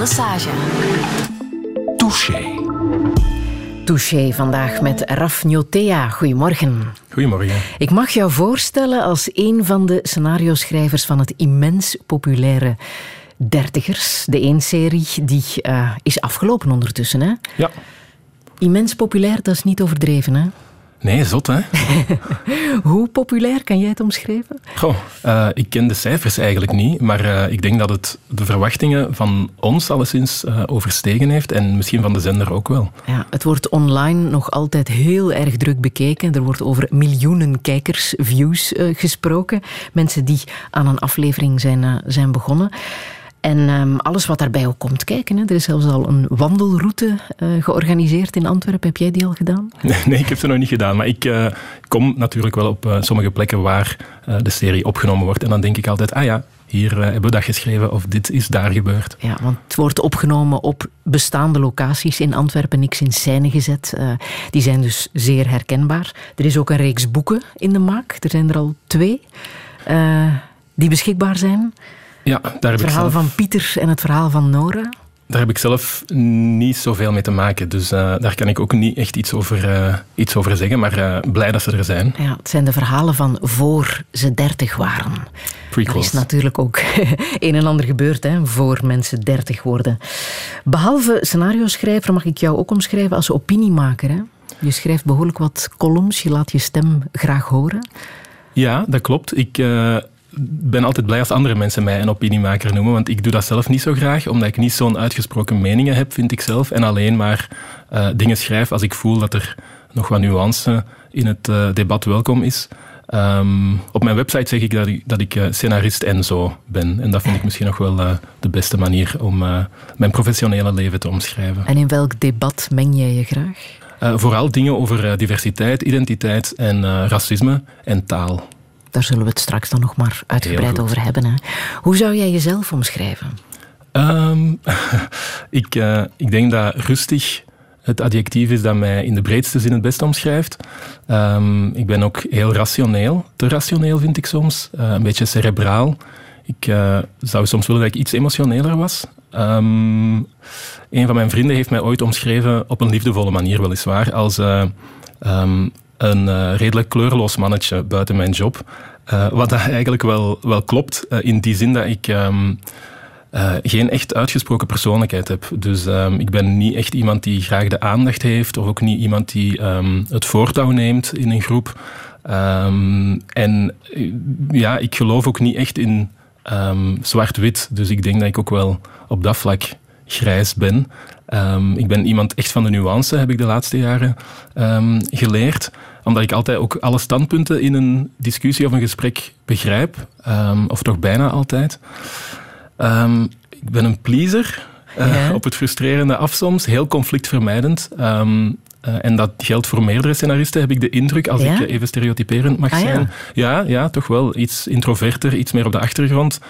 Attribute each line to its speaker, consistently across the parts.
Speaker 1: Massage.
Speaker 2: Touché.
Speaker 3: Touché vandaag met Raf Njotea. Goedemorgen.
Speaker 2: Goedemorgen.
Speaker 3: Ik mag jou voorstellen als een van de scenario-schrijvers van het immens populaire Dertigers. De één serie die uh, is afgelopen ondertussen. Hè?
Speaker 2: Ja.
Speaker 3: Immens populair, dat is niet overdreven, hè?
Speaker 2: Nee, zot hè?
Speaker 3: Hoe populair kan jij het omschrijven?
Speaker 2: Goh, uh, ik ken de cijfers eigenlijk niet, maar uh, ik denk dat het de verwachtingen van ons alleszins uh, overstegen heeft en misschien van de zender ook wel.
Speaker 3: Ja, het wordt online nog altijd heel erg druk bekeken. Er wordt over miljoenen kijkers, views gesproken. Mensen die aan een aflevering zijn, zijn begonnen. En um, alles wat daarbij ook komt kijken. Hè. Er is zelfs al een wandelroute uh, georganiseerd in Antwerpen. Heb jij die al gedaan?
Speaker 2: Nee, nee ik heb ze nog niet gedaan. Maar ik uh, kom natuurlijk wel op uh, sommige plekken waar de serie opgenomen wordt. En dan denk ik altijd, ah ja, hier hebben we dat geschreven of dit is daar gebeurd.
Speaker 3: Ja, want het wordt opgenomen op bestaande locaties in Antwerpen, niks in scène gezet. die zijn dus zeer herkenbaar. Er is ook een reeks boeken in de maak. Er zijn er al twee die beschikbaar zijn.
Speaker 2: Ja, daar heb
Speaker 3: het verhaal
Speaker 2: ik zelf...
Speaker 3: van Pieter en het verhaal van Nora.
Speaker 2: Daar heb ik zelf niet zoveel mee te maken. Dus uh, daar kan ik ook niet echt iets over, uh, iets over zeggen. Maar uh, blij dat ze er zijn.
Speaker 3: Ja, het zijn de verhalen van voor ze dertig waren.
Speaker 2: Prequels.
Speaker 3: Er is natuurlijk ook een en ander gebeurd hè, voor mensen dertig worden. Behalve scenario-schrijver mag ik jou ook omschrijven als opiniemaker. Hè? Je schrijft behoorlijk wat columns. Je laat je stem graag horen.
Speaker 2: Ja, dat klopt. Ik ben altijd blij als andere mensen mij een opiniemaker noemen, want ik doe dat zelf niet zo graag, omdat ik niet zo'n uitgesproken meningen heb, vind ik zelf, en alleen maar uh, dingen schrijf als ik voel dat er nog wat nuance in het uh, debat welkom is. Um, op mijn website zeg ik dat ik, dat ik uh, scenarist en zo ben. En dat vind ik misschien nog wel de beste manier om mijn professionele leven te omschrijven.
Speaker 3: En in welk debat meng jij je graag?
Speaker 2: vooral dingen over diversiteit, identiteit en racisme en taal.
Speaker 3: Daar zullen we het straks dan nog maar uitgebreid over hebben. Hè. Hoe zou jij jezelf omschrijven?
Speaker 2: Um, ik, uh, ik denk dat rustig het adjectief is dat mij in de breedste zin het best omschrijft. Um, ik ben ook heel rationeel. Te rationeel vind ik soms. Uh, een beetje cerebraal. Ik uh, zou soms willen dat ik iets emotioneler was. Um, een van mijn vrienden heeft mij ooit omschreven, op een liefdevolle manier weliswaar, als um, een uh, redelijk kleurloos mannetje buiten mijn job. Uh, wat eigenlijk wel, wel klopt, uh, in die zin dat ik um, geen echt uitgesproken persoonlijkheid heb. Dus um, ik ben niet echt iemand die graag de aandacht heeft, of ook niet iemand die um, het voortouw neemt in een groep. en ja, ik geloof ook niet echt in zwart-wit. Dus ik denk dat ik ook wel op dat vlak grijs ben. Ik ben iemand echt van de nuance, heb ik de laatste jaren geleerd. Omdat ik altijd ook alle standpunten in een discussie of een gesprek begrijp. Um, of toch bijna altijd. ik ben een pleaser. Uh, ja. Op het frustrerende af soms. Heel conflictvermijdend. Uh, en dat geldt voor meerdere scenaristen, heb ik de indruk, als ja? ik even stereotyperend mag
Speaker 3: ah,
Speaker 2: zijn. Ja? ja? Ja, toch wel. Iets introverter, iets meer op de achtergrond.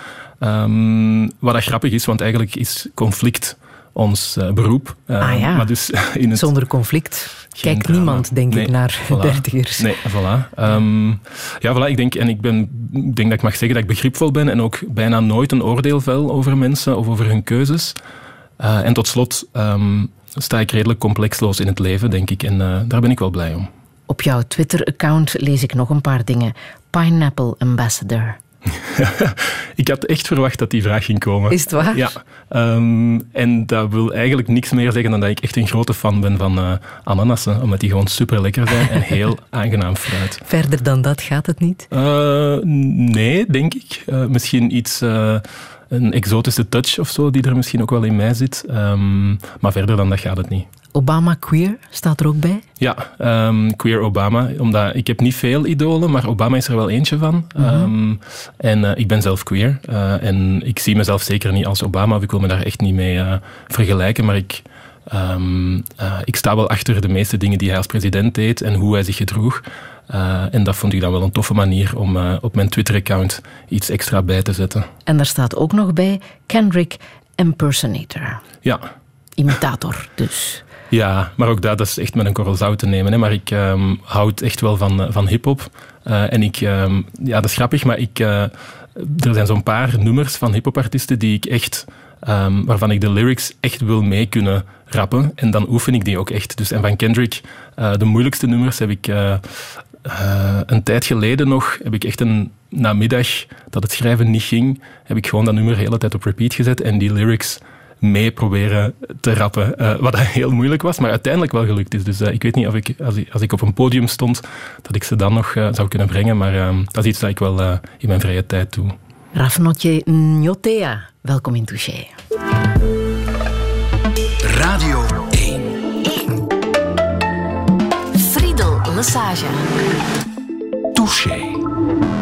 Speaker 2: wat dat grappig is, want eigenlijk is conflict ons uh, beroep.
Speaker 3: Uh, ah, ja.
Speaker 2: maar dus in het
Speaker 3: Zonder conflict kijkt niemand, denk
Speaker 2: nee,
Speaker 3: ik, naar
Speaker 2: voilà.
Speaker 3: dertigers.
Speaker 2: Nee, voilà. Um, ja, voilà. Ik denk, en ik, ben, denk dat ik mag zeggen dat ik begripvol ben en ook bijna nooit een oordeel vel over mensen of over hun keuzes. Uh, en tot slot um, sta ik redelijk complexloos in het leven, denk ik. En daar ben ik wel blij om.
Speaker 3: Op jouw Twitter-account lees ik nog een paar dingen. Pineapple Ambassador.
Speaker 2: ik had echt verwacht dat die vraag ging komen.
Speaker 3: Is het waar?
Speaker 2: Ja. Um, en dat wil eigenlijk niks meer zeggen dan dat ik echt een grote fan ben van uh, ananassen. Omdat die gewoon super lekker zijn en heel aangenaam fruit.
Speaker 3: Verder dan dat gaat het niet?
Speaker 2: Uh, nee, denk ik. Uh, misschien iets een exotische touch of zo, die er misschien ook wel in mij zit. Um, maar verder dan dat gaat het niet.
Speaker 3: Obama queer staat er ook bij?
Speaker 2: Ja, um, queer Obama. Omdat ik heb niet veel idolen, maar Obama is er wel eentje van.
Speaker 3: Mhm.
Speaker 2: Um, en uh, ik ben zelf queer. Uh, en ik zie mezelf zeker niet als Obama. Of ik wil me daar echt niet mee uh, vergelijken. Maar ik, um, ik sta wel achter de meeste dingen die hij als president deed en hoe hij zich gedroeg. Uh, en dat vond ik dan wel een toffe manier om uh, op mijn Twitter-account iets extra bij te zetten.
Speaker 3: En daar staat ook nog bij Kendrick Impersonator.
Speaker 2: Ja.
Speaker 3: Imitator dus.
Speaker 2: Ja, maar ook dat, is echt met een korrel zout te nemen. Hè. Maar ik um, houd echt wel van, van hip-hop. Uh, en ik, um, ja, dat is grappig, maar ik, er zijn zo'n paar nummers van hip-hop artiesten die ik echt ehm, waarvan ik de lyrics echt wil mee kunnen rappen. En dan oefen ik die ook echt. Dus, en van Kendrick, de moeilijkste nummers heb ik een tijd geleden nog, heb ik echt een namiddag dat het schrijven niet ging, heb ik gewoon dat nummer de hele tijd op repeat gezet en die lyrics mee proberen te rappen. Uh, wat heel moeilijk was, maar uiteindelijk wel gelukt is. Dus uh, ik weet niet of ik als, ik, als ik op een podium stond, dat ik ze dan nog uh, zou kunnen brengen. Maar dat is iets dat ik wel in mijn vrije tijd doe.
Speaker 3: Rafnotje Njotea, welkom in Touché.
Speaker 1: Radio 1. 1.
Speaker 4: Friedel Lesage.
Speaker 1: Touché.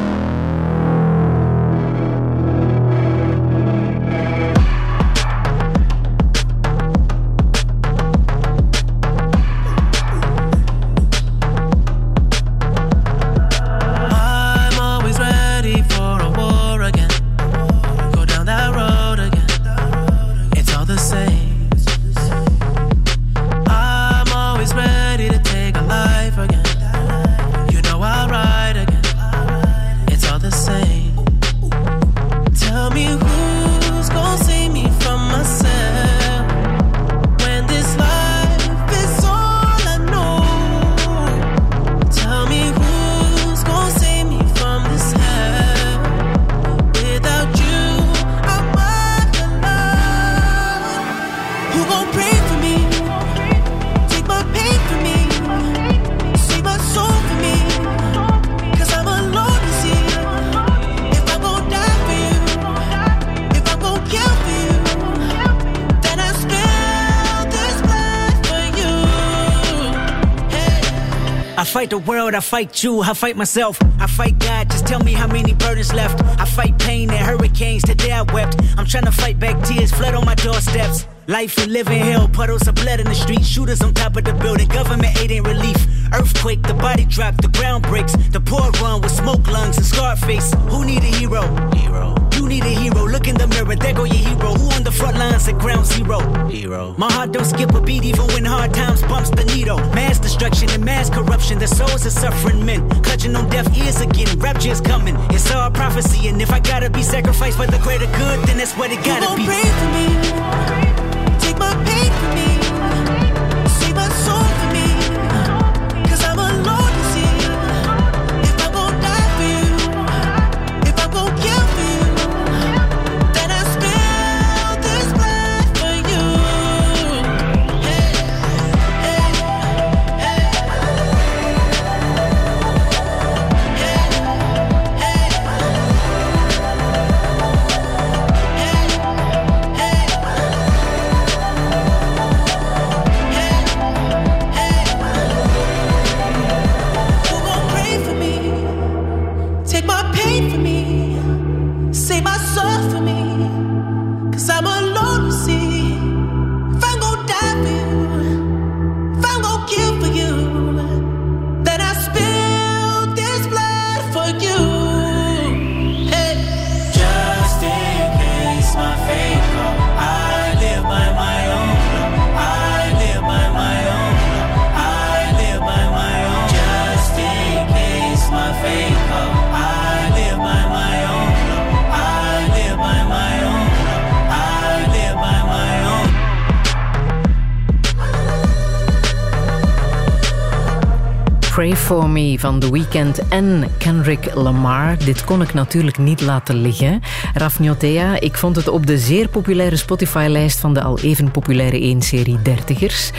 Speaker 5: I fight you, I fight myself. I fight God, just tell me how many burdens left. I fight pain and hurricanes, today I wept. I'm trying to fight back tears, flood on my doorsteps. Life and living hell, puddles of blood in the street, shooters on top of the building, government aid ain't relief. Earthquake, the body drop, the ground breaks. The poor run with smoke lungs and scar face. Who need a hero? Hero. You need a hero. Look in the mirror, there go your hero. Who on the front lines at ground zero? Hero. My heart don't skip a beat even when hard times bumps the needle. Mass destruction and mass corruption. The souls of suffering men. Clutching on deaf ears again. Rapture's coming. It's all prophecy. And if I gotta be sacrificed for the greater good, then that's what it gotta
Speaker 6: you be. Pray for me. Take my pain
Speaker 3: Van The Weeknd en Kendrick Lamar. Dit kon ik natuurlijk niet laten liggen. Raf Njotea, ik vond het op de zeer populaire Spotify-lijst van de al even populaire 1-serie Dertigers.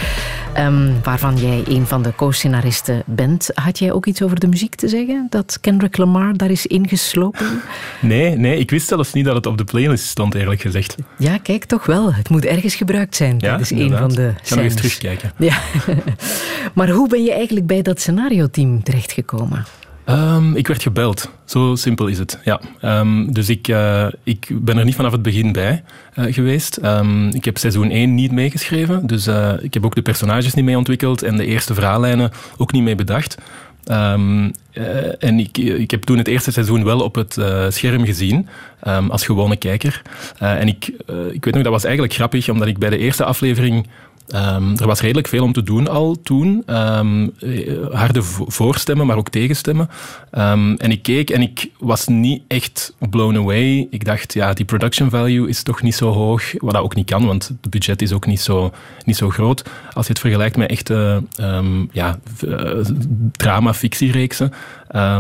Speaker 3: Um, waarvan jij een van de co-scenaristen bent. Had jij ook iets over de muziek te zeggen? Dat Kendrick Lamar daar is ingeslopen?
Speaker 2: Nee, nee, ik wist zelfs niet dat het op de playlist stond, eerlijk gezegd.
Speaker 3: Ja, kijk, toch wel. Het moet ergens gebruikt zijn.
Speaker 2: Ja,
Speaker 3: dat is een van de
Speaker 2: Ik ga nog eens terugkijken.
Speaker 3: Ja. maar hoe ben je eigenlijk bij dat scenario-team terechtgekomen?
Speaker 2: Um, ik werd gebeld. Zo simpel is het. Ja. Um, dus ik, uh, ik ben er niet vanaf het begin bij uh, geweest. Um, ik heb seizoen 1 niet meegeschreven. Dus uh, ik heb ook de personages niet mee ontwikkeld en de eerste verhaallijnen ook niet mee bedacht. En ik, ik heb toen het eerste seizoen wel op het scherm gezien, als gewone kijker. En ik, ik weet nog, dat was eigenlijk grappig, omdat ik bij de eerste aflevering ehm, er was redelijk veel om te doen al toen. Ehm, eh, harde vo- voorstemmen, maar ook tegenstemmen. Ehm, en ik keek en ik was niet echt blown away. Ik dacht, ja, die production value is toch niet zo hoog. Wat dat ook niet kan, want het budget is ook niet zo, niet zo groot. Als je het vergelijkt met echte ja, eh, drama-fictiereeksen. Eh,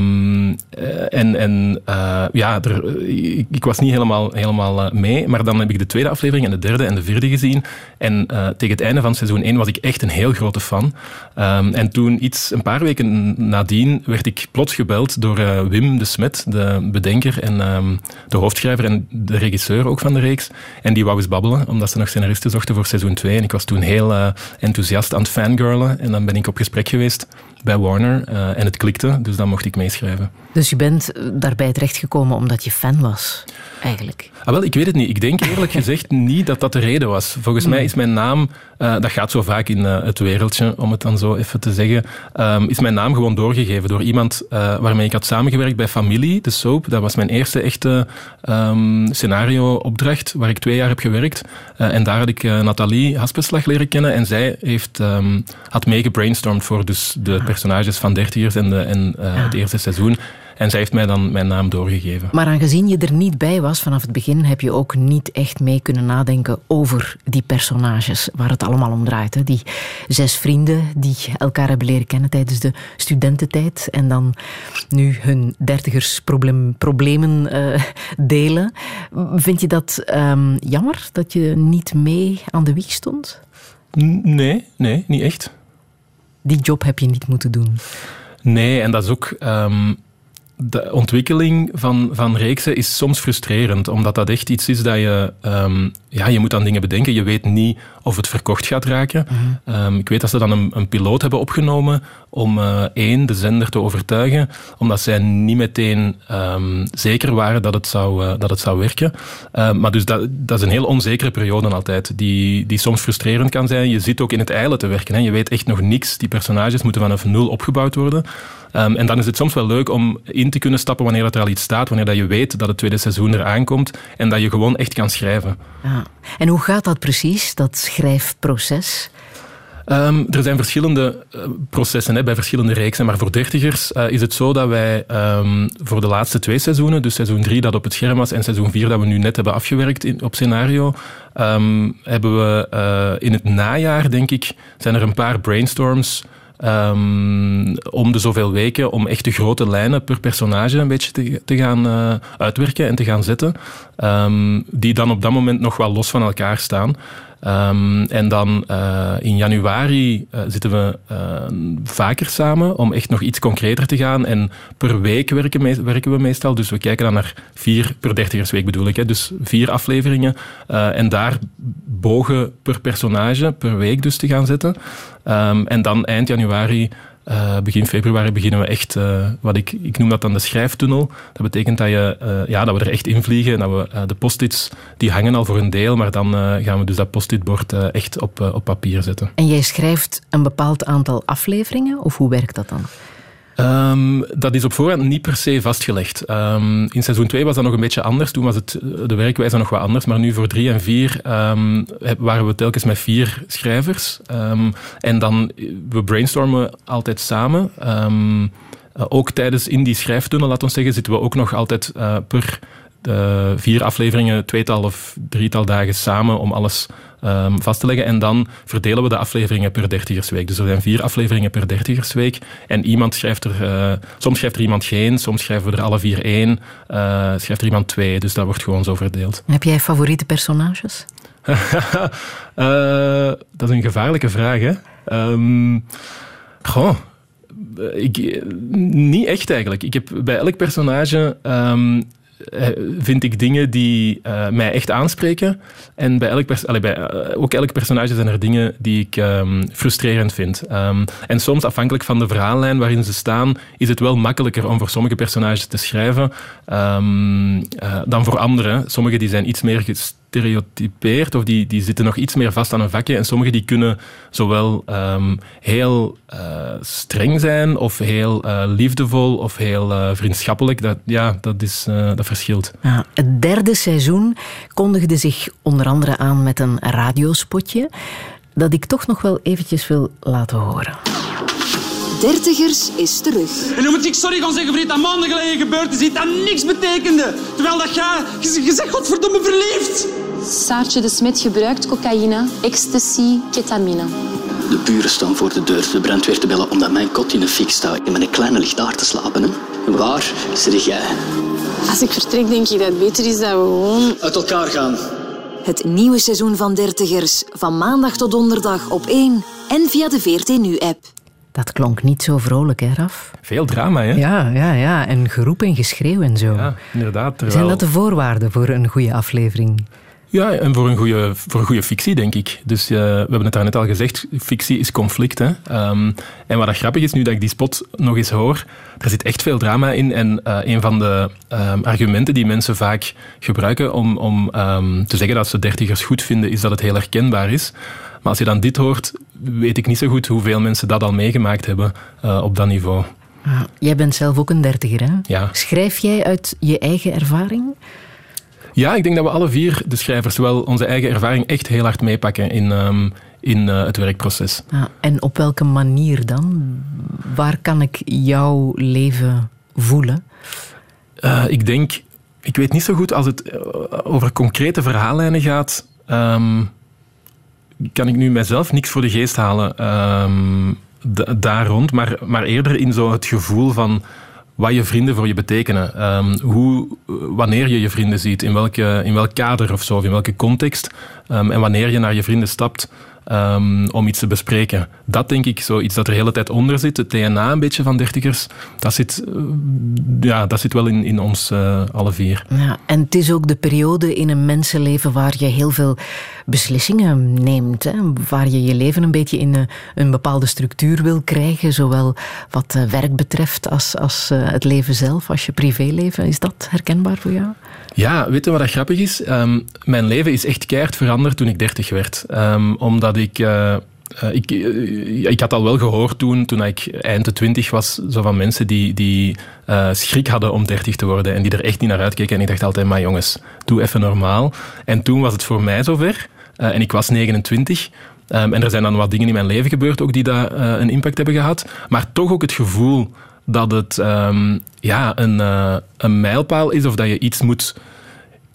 Speaker 2: en en eh, ja, er, ik, was niet helemaal, helemaal eh, mee. Maar dan heb ik de tweede aflevering en de derde en de vierde gezien. En eh, tegen het einde van seizoen 1 was ik echt een heel grote fan. Ehm, en toen, iets, een paar weken nadien, werd ik plots gebeld door Wim de Smet, de bedenker en ehm, de hoofdschrijver en de regisseur ook van de reeks. En die wou eens babbelen, omdat ze nog scenaristen zochten voor seizoen 2. En ik was toen heel enthousiast aan het fangirlen. En dan ben ik op gesprek geweest bij Warner. eh, en het klikte, dus dan mocht ik meeschrijven.
Speaker 3: Dus je bent eh, daarbij terechtgekomen omdat je fan was, eigenlijk.
Speaker 2: Ah, wel, ik weet het niet. Ik denk eerlijk gezegd niet dat dat de reden was. Volgens mij is mijn naam, eh, dat gaat zo vaak in het wereldje, om het dan zo even te zeggen, ehm, is mijn naam gewoon doorgegeven door iemand waarmee ik had samengewerkt bij Familie, de soap. Dat was mijn eerste echte ehm, scenario-opdracht, waar ik twee jaar heb gewerkt. En daar had ik Nathalie Haspeslag leren kennen en zij heeft, ehm, had meegebrainstormd voor dus de personages van dertigers en, de, en eh, het eerste seizoen. En zij heeft mij dan mijn naam doorgegeven.
Speaker 3: Maar aangezien je er niet bij was vanaf het begin, heb je ook niet echt mee kunnen nadenken over die personages waar het allemaal om draait. Hè? Die zes vrienden die elkaar hebben leren kennen tijdens de studententijd en dan nu hun dertigers probleem, problemen eh, delen. Vind je dat ehm, jammer dat je niet mee aan de wieg stond?
Speaker 2: Nee, nee, niet echt.
Speaker 3: Die job heb je niet moeten doen.
Speaker 2: Nee, en dat is ook. ehm, de ontwikkeling van, van reeksen is soms frustrerend, omdat dat echt iets is dat je. ehm, ja, je moet aan dingen bedenken. Je weet niet of het verkocht gaat raken. Ehm, ik weet dat ze dan een, een piloot hebben opgenomen om eh, één, de zender te overtuigen, omdat zij niet meteen ehm, zeker waren dat het zou, eh, dat het zou werken. Ehm, maar dus dat, dat is een heel onzekere periode altijd, die, die soms frustrerend kan zijn. Je zit ook in het eilen te werken. Hè. Je weet echt nog niks. Die personages moeten vanaf nul opgebouwd worden. En dan is het soms wel leuk om in te kunnen stappen wanneer dat er al iets staat, wanneer dat je weet dat het tweede seizoen eraan komt en dat je gewoon echt kan schrijven.
Speaker 3: En hoe gaat dat precies, dat schrijfproces?
Speaker 2: Ehm, er zijn verschillende eh, processen hè, bij verschillende reeksen, maar voor dertigers eh, is het zo dat wij ehm, voor de laatste twee seizoenen, dus seizoen 3 dat op het scherm was en seizoen 4 dat we nu net hebben afgewerkt in, op scenario, ehm, hebben we eh, in het najaar, denk ik, zijn er een paar brainstorms ehm, om de zoveel weken om echt de grote lijnen per personage een beetje te, gaan eh, uitwerken en te gaan zetten, ehm, die dan op dat moment nog wel los van elkaar staan. Ehm, en dan eh, in januari eh, zitten we eh, vaker samen om echt nog iets concreter te gaan. En per week werken, werken we meestal. Dus we kijken dan naar vier, per dertigersweek bedoel ik. Hè, dus vier afleveringen. En daar bogen per personage per week dus te gaan zetten. Ehm, en dan eind januari eh, begin februari beginnen we echt, eh, wat ik, ik noem dat dan de schrijftunnel. Dat betekent dat, je, eh, ja, dat we er echt invliegen en dat we de post-its, die hangen al voor een deel, maar dan gaan we dus dat post-it-bord echt op, op papier zetten.
Speaker 3: En jij schrijft een bepaald aantal afleveringen, of hoe werkt dat dan?
Speaker 2: Ehm, dat is op voorhand niet per se vastgelegd. Ehm, in seizoen 2 was dat nog een beetje anders. Toen was het, eh, de werkwijze nog wat anders. Maar nu voor 3 en 4 ehm, waren we telkens met vier schrijvers. En dan, eh, we brainstormen altijd samen. Eh, ook tijdens in die schrijftunnel, laat ons zeggen, zitten we ook nog altijd per eh, vier afleveringen, tweetal of drietal dagen samen om alles ehm, vast te leggen. En dan verdelen we de afleveringen per dertigersweek. Dus er zijn vier afleveringen per dertigersweek. En iemand schrijft er... eh, soms schrijft er iemand geen, soms schrijven we er alle vier één. eh, schrijft er iemand twee. Dus dat wordt gewoon zo verdeeld.
Speaker 3: Heb jij favoriete personages?
Speaker 2: Eh, dat is een gevaarlijke vraag, hè? Ehm, goh, ik, niet echt eigenlijk. Ik heb bij elk personage ehm, eh, vind ik dingen die eh, mij echt aanspreken. En bij elk, allee, bij, eh, ook elk personage zijn er dingen die ik ehm, frustrerend vind. Ehm, en soms, afhankelijk van de verhaallijn waarin ze staan, is het wel makkelijker om voor sommige personages te schrijven ehm, eh, dan voor andere. Sommige die zijn iets meer gestereotypeerd of die, die zitten nog iets meer vast aan een vakje. En sommige die kunnen zowel ehm, heel eh, streng zijn of heel eh, liefdevol of heel eh, vriendschappelijk. Dat, ja, dat, is, dat verschilt.
Speaker 3: Ja, het derde seizoen kondigde zich onder andere aan met een radiospotje. dat ik toch nog wel eventjes wil laten horen.
Speaker 4: Dertigers is terug.
Speaker 7: En dan moet ik sorry gaan zeggen voor dat maanden geleden gebeurd is, dat niks betekende. Terwijl dat jij, je, je zegt godverdomme verliefd.
Speaker 8: Saartje de Smet gebruikt cocaïne, ecstasy, ketamine.
Speaker 9: De buren staan voor de deur de brandweer te bellen omdat mijn kot in de fik staat en met een kleine ligt daar te slapen. Hè? En waar zit jij?
Speaker 8: Als ik vertrek, denk ik dat het beter is dat we gewoon...
Speaker 9: Uit elkaar gaan.
Speaker 4: Het nieuwe seizoen van Dertigers. Van maandag tot donderdag op 1 en via de VRT Nu-app.
Speaker 3: Dat klonk niet zo vrolijk, hè, Raf?
Speaker 2: Veel drama, hè?
Speaker 3: Ja, ja, ja. En geroep en geschreeuw en zo.
Speaker 2: Ja, inderdaad. Terwijl...
Speaker 3: Zijn dat de voorwaarden voor een goede aflevering?
Speaker 2: Ja, en voor een goede, voor een goede fictie, denk ik. Dus uh, we hebben het daarnet al gezegd, fictie is conflict. Hè? Um, en wat dat grappig is, nu dat ik die spot nog eens hoor, er zit echt veel drama in. En uh, een van de um, argumenten die mensen vaak gebruiken om, om um, te zeggen dat ze dertigers goed vinden, is dat het heel herkenbaar is. Maar als je dan dit hoort, weet ik niet zo goed hoeveel mensen dat al meegemaakt hebben uh, op dat niveau.
Speaker 3: Ah, jij bent zelf ook een dertiger, hè?
Speaker 2: Ja.
Speaker 3: Schrijf jij uit je eigen ervaring?
Speaker 2: Ja, ik denk dat we alle vier, de schrijvers, wel onze eigen ervaring echt heel hard meepakken in, um, in uh, het werkproces.
Speaker 3: Ah, en op welke manier dan? Waar kan ik jouw leven voelen?
Speaker 2: Uh, ik denk, ik weet niet zo goed als het over concrete verhaallijnen gaat. Um, kan ik nu mijzelf niks voor de geest halen um, daar rond, maar, maar eerder in zo het gevoel van wat je vrienden voor je betekenen. Um, hoe, wanneer je je vrienden ziet, in, welke, in welk kader of zo, in welke context. Um, en wanneer je naar je vrienden stapt um, om iets te bespreken. Dat denk ik, zoiets dat er de hele tijd onder zit. Het DNA een beetje van dertigers, dat zit, uh, ja, dat zit wel in, in ons uh, alle vier.
Speaker 3: Ja, en het is ook de periode in een mensenleven waar je heel veel beslissingen neemt. Hè? Waar je je leven een beetje in een, een bepaalde structuur wil krijgen. Zowel wat werk betreft als, als het leven zelf, als je privéleven. Is dat herkenbaar voor jou?
Speaker 2: Ja, weet je wat dat grappig is? Um, mijn leven is echt keihard veranderd toen ik dertig werd. Um, omdat ik... Uh, uh, ik, uh, ik had al wel gehoord toen, toen ik eind de twintig was, zo van mensen die, die schrik hadden om dertig te worden en die er echt niet naar uitkeken. En ik dacht altijd, maar jongens, doe even normaal. En toen was het voor mij zover. en ik was 29. Um, en er zijn dan wat dingen in mijn leven gebeurd ook die daar een impact hebben gehad. Maar toch ook het gevoel dat het um, ja, een, een mijlpaal is of dat je iets moet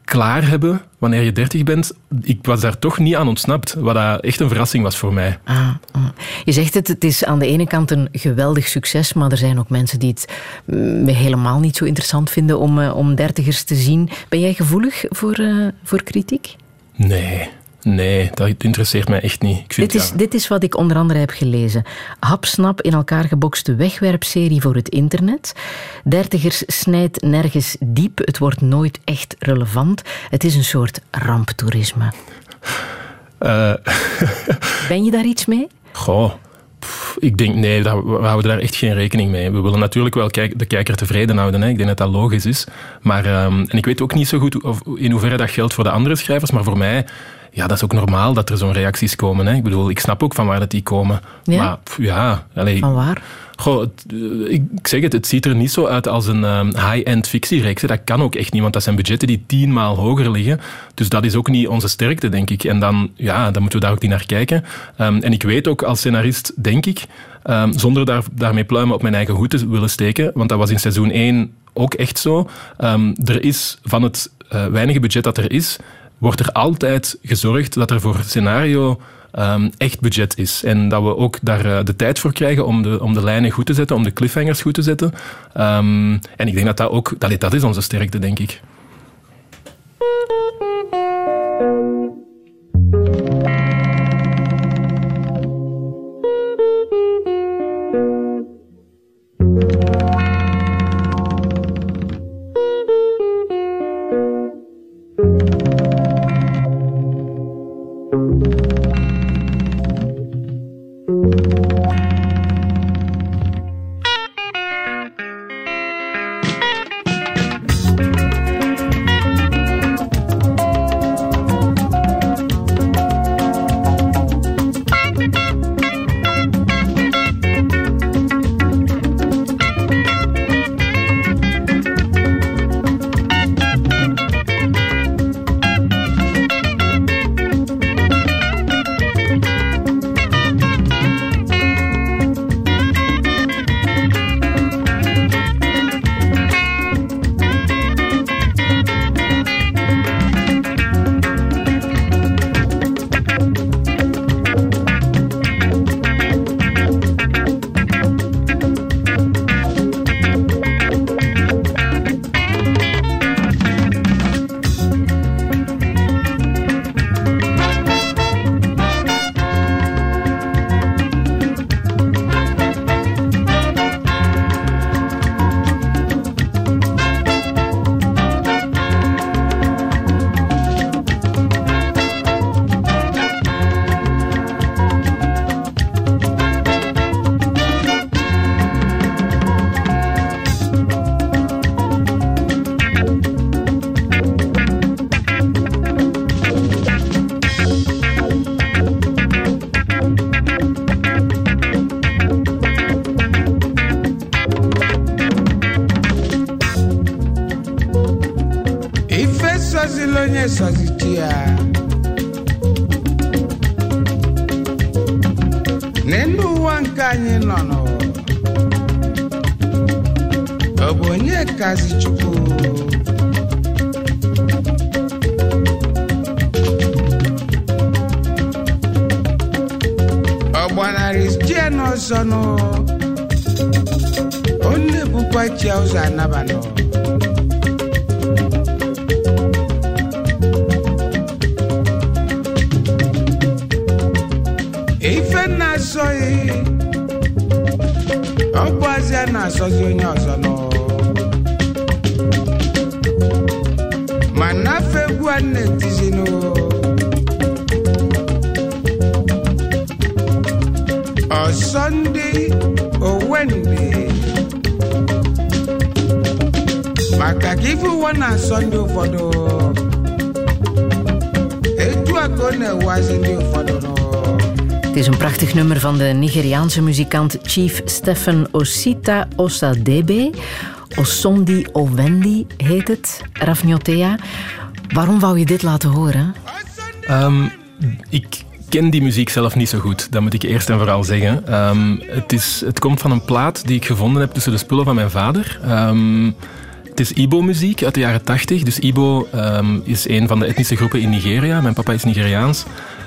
Speaker 2: klaar hebben wanneer je dertig bent. Ik was daar toch niet aan ontsnapt, wat dat echt een verrassing was voor mij.
Speaker 3: Ah, ah. Je zegt het, het is aan de ene kant een geweldig succes, maar er zijn ook mensen die het mm, helemaal niet zo interessant vinden om, uh, om dertigers te zien. Ben jij gevoelig voor, uh, voor kritiek?
Speaker 2: Nee. Nee, dat interesseert mij echt niet. Ik vind,
Speaker 3: dit, is,
Speaker 2: ja.
Speaker 3: dit is wat ik onder andere heb gelezen. Hapsnap in elkaar gebokste wegwerpserie voor het internet. Dertigers snijdt nergens diep. Het wordt nooit echt relevant. Het is een soort ramptoerisme.
Speaker 2: Uh.
Speaker 3: ben je daar iets mee?
Speaker 2: Goh. Pff, ik denk, nee, we houden daar echt geen rekening mee. We willen natuurlijk wel de kijker tevreden houden. Hè. Ik denk dat dat logisch is. Maar, um, en ik weet ook niet zo goed of, in hoeverre dat geldt voor de andere schrijvers, maar voor mij ja, dat is ook normaal dat er zo'n reacties komen. Hè. Ik bedoel, ik snap ook van waar dat die komen.
Speaker 3: Ja?
Speaker 2: Maar pff, ja...
Speaker 3: Van waar?
Speaker 2: Goh, het, ik zeg het, het ziet er niet zo uit als een um, high-end fictiereeks. Dat kan ook echt niet, want dat zijn budgetten die tienmaal hoger liggen. Dus dat is ook niet onze sterkte, denk ik. En dan, ja, dan moeten we daar ook niet naar kijken. Um, en ik weet ook als scenarist, denk ik, um, zonder daar, daarmee pluimen op mijn eigen hoed te willen steken, want dat was in seizoen 1 ook echt zo. er is van het uh, weinige budget dat er is, wordt er altijd gezorgd dat er voor scenario um, echt budget is. En dat we ook daar uh, de tijd voor krijgen om de, om de lijnen goed te zetten, om de cliffhangers goed te zetten. Um, en ik denk dat dat ook, dat, dat is onze sterkte, denk ik.
Speaker 3: Nigeriaanse muzikant Chief Stephen Osita Osadebe. Osondi Owendi heet het, Rafniotea. Waarom wou je dit laten horen?
Speaker 2: Ehm, ik ken die muziek zelf niet zo goed, dat moet ik eerst en vooral zeggen. Ehm, het, is, het komt van een plaat die ik gevonden heb tussen de spullen van mijn vader. Ehm, het is Ibo-muziek uit de jaren 80. Dus Ibo is een van de etnische groepen in Nigeria. Mijn papa is Nigeriaans.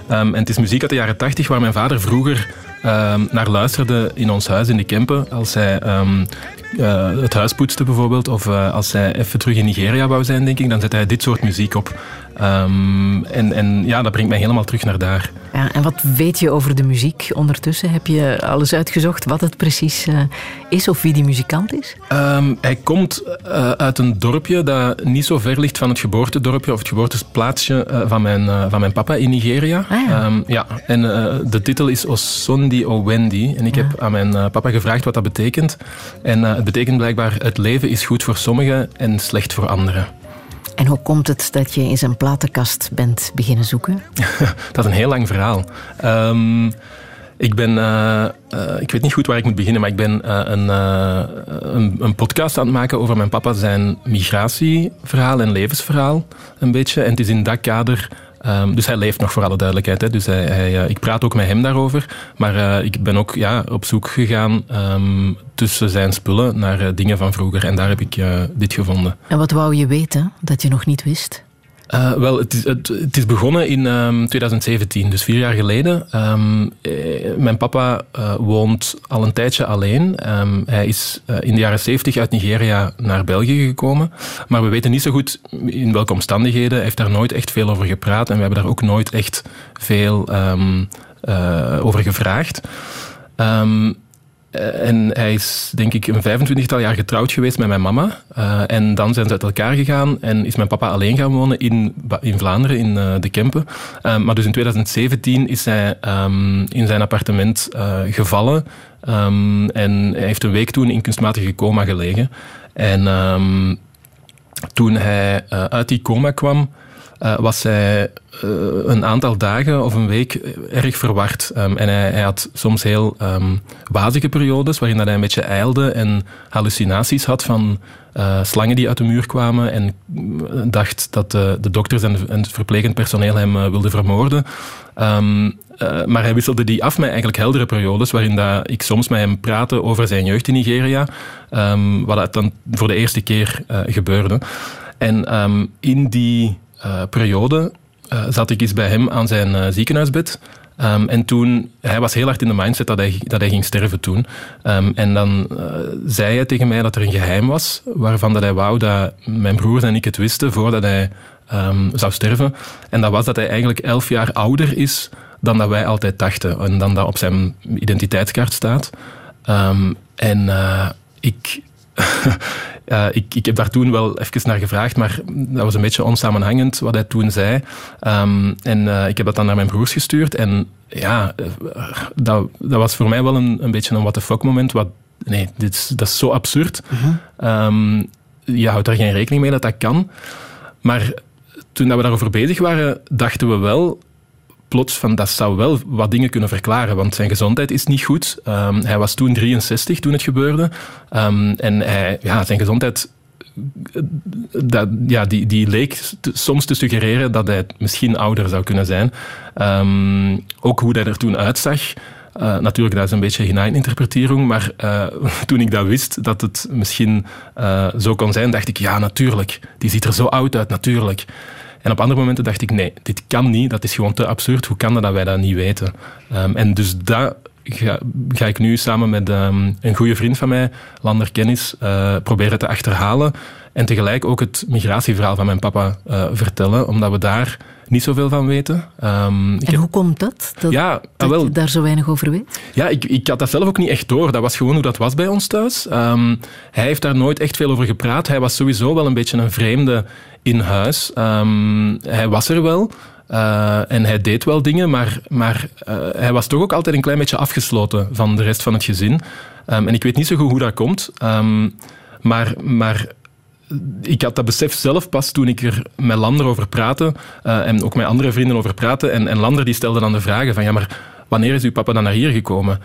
Speaker 2: En het is muziek uit de jaren 80 waar mijn vader vroeger ehm, naar luisterde in ons huis in de Kempen. Als hij ehm, eh, het huis poetste bijvoorbeeld, of eh, als hij even terug in Nigeria wou zijn, denk ik, dan zette hij dit soort muziek op. Ehm, en, en ja, dat brengt mij helemaal terug naar daar.
Speaker 3: Ja, en wat weet je over de muziek ondertussen? Heb je alles uitgezocht wat het precies eh, is of wie die muzikant is?
Speaker 2: Ehm, hij komt eh, uit een dorpje dat niet zo ver ligt van het geboortedorpje of het geboorteplaatsje eh, van, mijn, van mijn papa in Nigeria.
Speaker 3: Ah, ja.
Speaker 2: Ehm, ja, en de titel is Osondi Owendi. En ik heb aan mijn papa gevraagd wat dat betekent. En het betekent blijkbaar: het leven is goed voor sommigen en slecht voor anderen.
Speaker 3: En hoe komt het dat je in zijn platenkast bent beginnen zoeken?
Speaker 2: dat is een heel lang verhaal. Ehm, ik ben, eh, eh, ik weet niet goed waar ik moet beginnen, maar ik ben eh, een, een, een podcast aan het maken over mijn papa zijn migratieverhaal en levensverhaal, een beetje. En het is in dat kader. Ehm, dus hij leeft nog voor alle duidelijkheid. Hè. Dus hij, hij, eh, ik praat ook met hem daarover. Maar eh, ik ben ook ja, op zoek gegaan ehm, tussen zijn spullen naar eh, dingen van vroeger. En daar heb ik dit gevonden.
Speaker 3: En wat wou je weten dat je nog niet wist?
Speaker 2: Eh, wel, het is, het, is begonnen in ehm, 2017, dus vier jaar geleden. Ehm, eh, mijn papa eh, woont al een tijdje alleen. Ehm, hij is in de jaren 70 uit Nigeria naar België gekomen. Maar we weten niet zo goed in welke omstandigheden. Hij heeft daar nooit echt veel over gepraat en we hebben daar ook nooit echt veel ehm, over gevraagd. Ehm, en hij is, denk ik, een 25-tal jaar getrouwd geweest met mijn mama. Eh, en dan zijn ze uit elkaar gegaan en is mijn papa alleen gaan wonen in, in Vlaanderen, in eh, de Kempen. Eh, maar dus in 2017 is hij ehm, in zijn appartement eh, gevallen. Ehm, en hij heeft een week toen in kunstmatige coma gelegen. En ehm, toen hij eh, uit die coma kwam, eh, was hij eh, een aantal dagen of een week erg verward. Ehm, en hij, hij had soms heel ehm, wazige periodes waarin hij een beetje ijlde en hallucinaties had van eh, slangen die uit de muur kwamen en dacht dat de, de dokters en, het verplegend personeel hem eh, wilden vermoorden. Ehm, eh, maar hij wisselde die af met eigenlijk heldere periodes, waarin dat ik soms met hem praatte over zijn jeugd in Nigeria, wat dat dan voor de eerste keer eh, gebeurde. En in die eh, periode eh, zat ik eens bij hem aan zijn eh, ziekenhuisbed. Ehm, en toen, hij was heel hard in de mindset dat hij, dat hij ging sterven toen. Ehm, en dan eh, zei hij tegen mij dat er een geheim was, waarvan dat hij wou dat mijn broers en ik het wisten voordat hij ehm, zou sterven. En dat was dat hij eigenlijk elf jaar ouder is dan dat wij altijd dachten. En dan dat op zijn identiteitskaart staat. En ik, ik, ik heb daar toen wel even naar gevraagd, maar dat was een beetje onsamenhangend wat hij toen zei. Ehm, en eh, ik heb dat dan naar mijn broers gestuurd. En ja, eh, dat, dat was voor mij wel een, een beetje een what the fuck moment. Wat, nee, dit is, dat is zo absurd. Ehm, je houdt daar geen rekening mee dat dat kan. Maar toen dat we daarover bezig waren, dachten we wel plots van dat zou wel wat dingen kunnen verklaren, want zijn gezondheid is niet goed. Ehm, hij was toen 63 toen het gebeurde. Ehm, en hij, ja, zijn gezondheid dat, ja, die, die leek soms te suggereren dat hij misschien ouder zou kunnen zijn. Ehm, ook hoe hij er toen uitzag. Eh, natuurlijk, dat is een beetje hinaaninterpretering, maar eh, toen ik dat wist, dat het misschien eh, zo kon zijn, dacht ik, ja, natuurlijk. Die ziet er zo oud uit, natuurlijk. En op andere momenten dacht ik, nee, dit kan niet, dat is gewoon te absurd. Hoe kan dat dat wij dat niet weten? Ehm, en dus dat ga, ga ik nu samen met ehm, een goede vriend van mij, Lander Kennis, eh, proberen te achterhalen. En tegelijk ook het migratieverhaal van mijn papa eh, vertellen, omdat we daar niet zoveel van weten. Ehm, ik
Speaker 3: En
Speaker 2: heb-
Speaker 3: hoe komt dat? Dat,
Speaker 2: Ja,
Speaker 3: dat
Speaker 2: ah, wel.
Speaker 3: je daar zo weinig over weet?
Speaker 2: ja, ik, ik had dat zelf ook niet echt door. Dat was gewoon hoe dat was bij ons thuis. Hij heeft daar nooit echt veel over gepraat. Hij was sowieso wel een beetje een vreemde in huis. Ehm, hij was er wel. eh, en hij deed wel dingen, maar, maar eh, hij was toch ook altijd een klein beetje afgesloten van de rest van het gezin. Ehm, en ik weet niet zo goed hoe dat komt. Ehm, maar, maar ik had dat besef zelf pas toen ik er met Lander over praatte eh, en ook met andere vrienden over praatte. En, en Lander die stelde dan de vragen van, ja, maar wanneer is uw papa dan naar hier gekomen?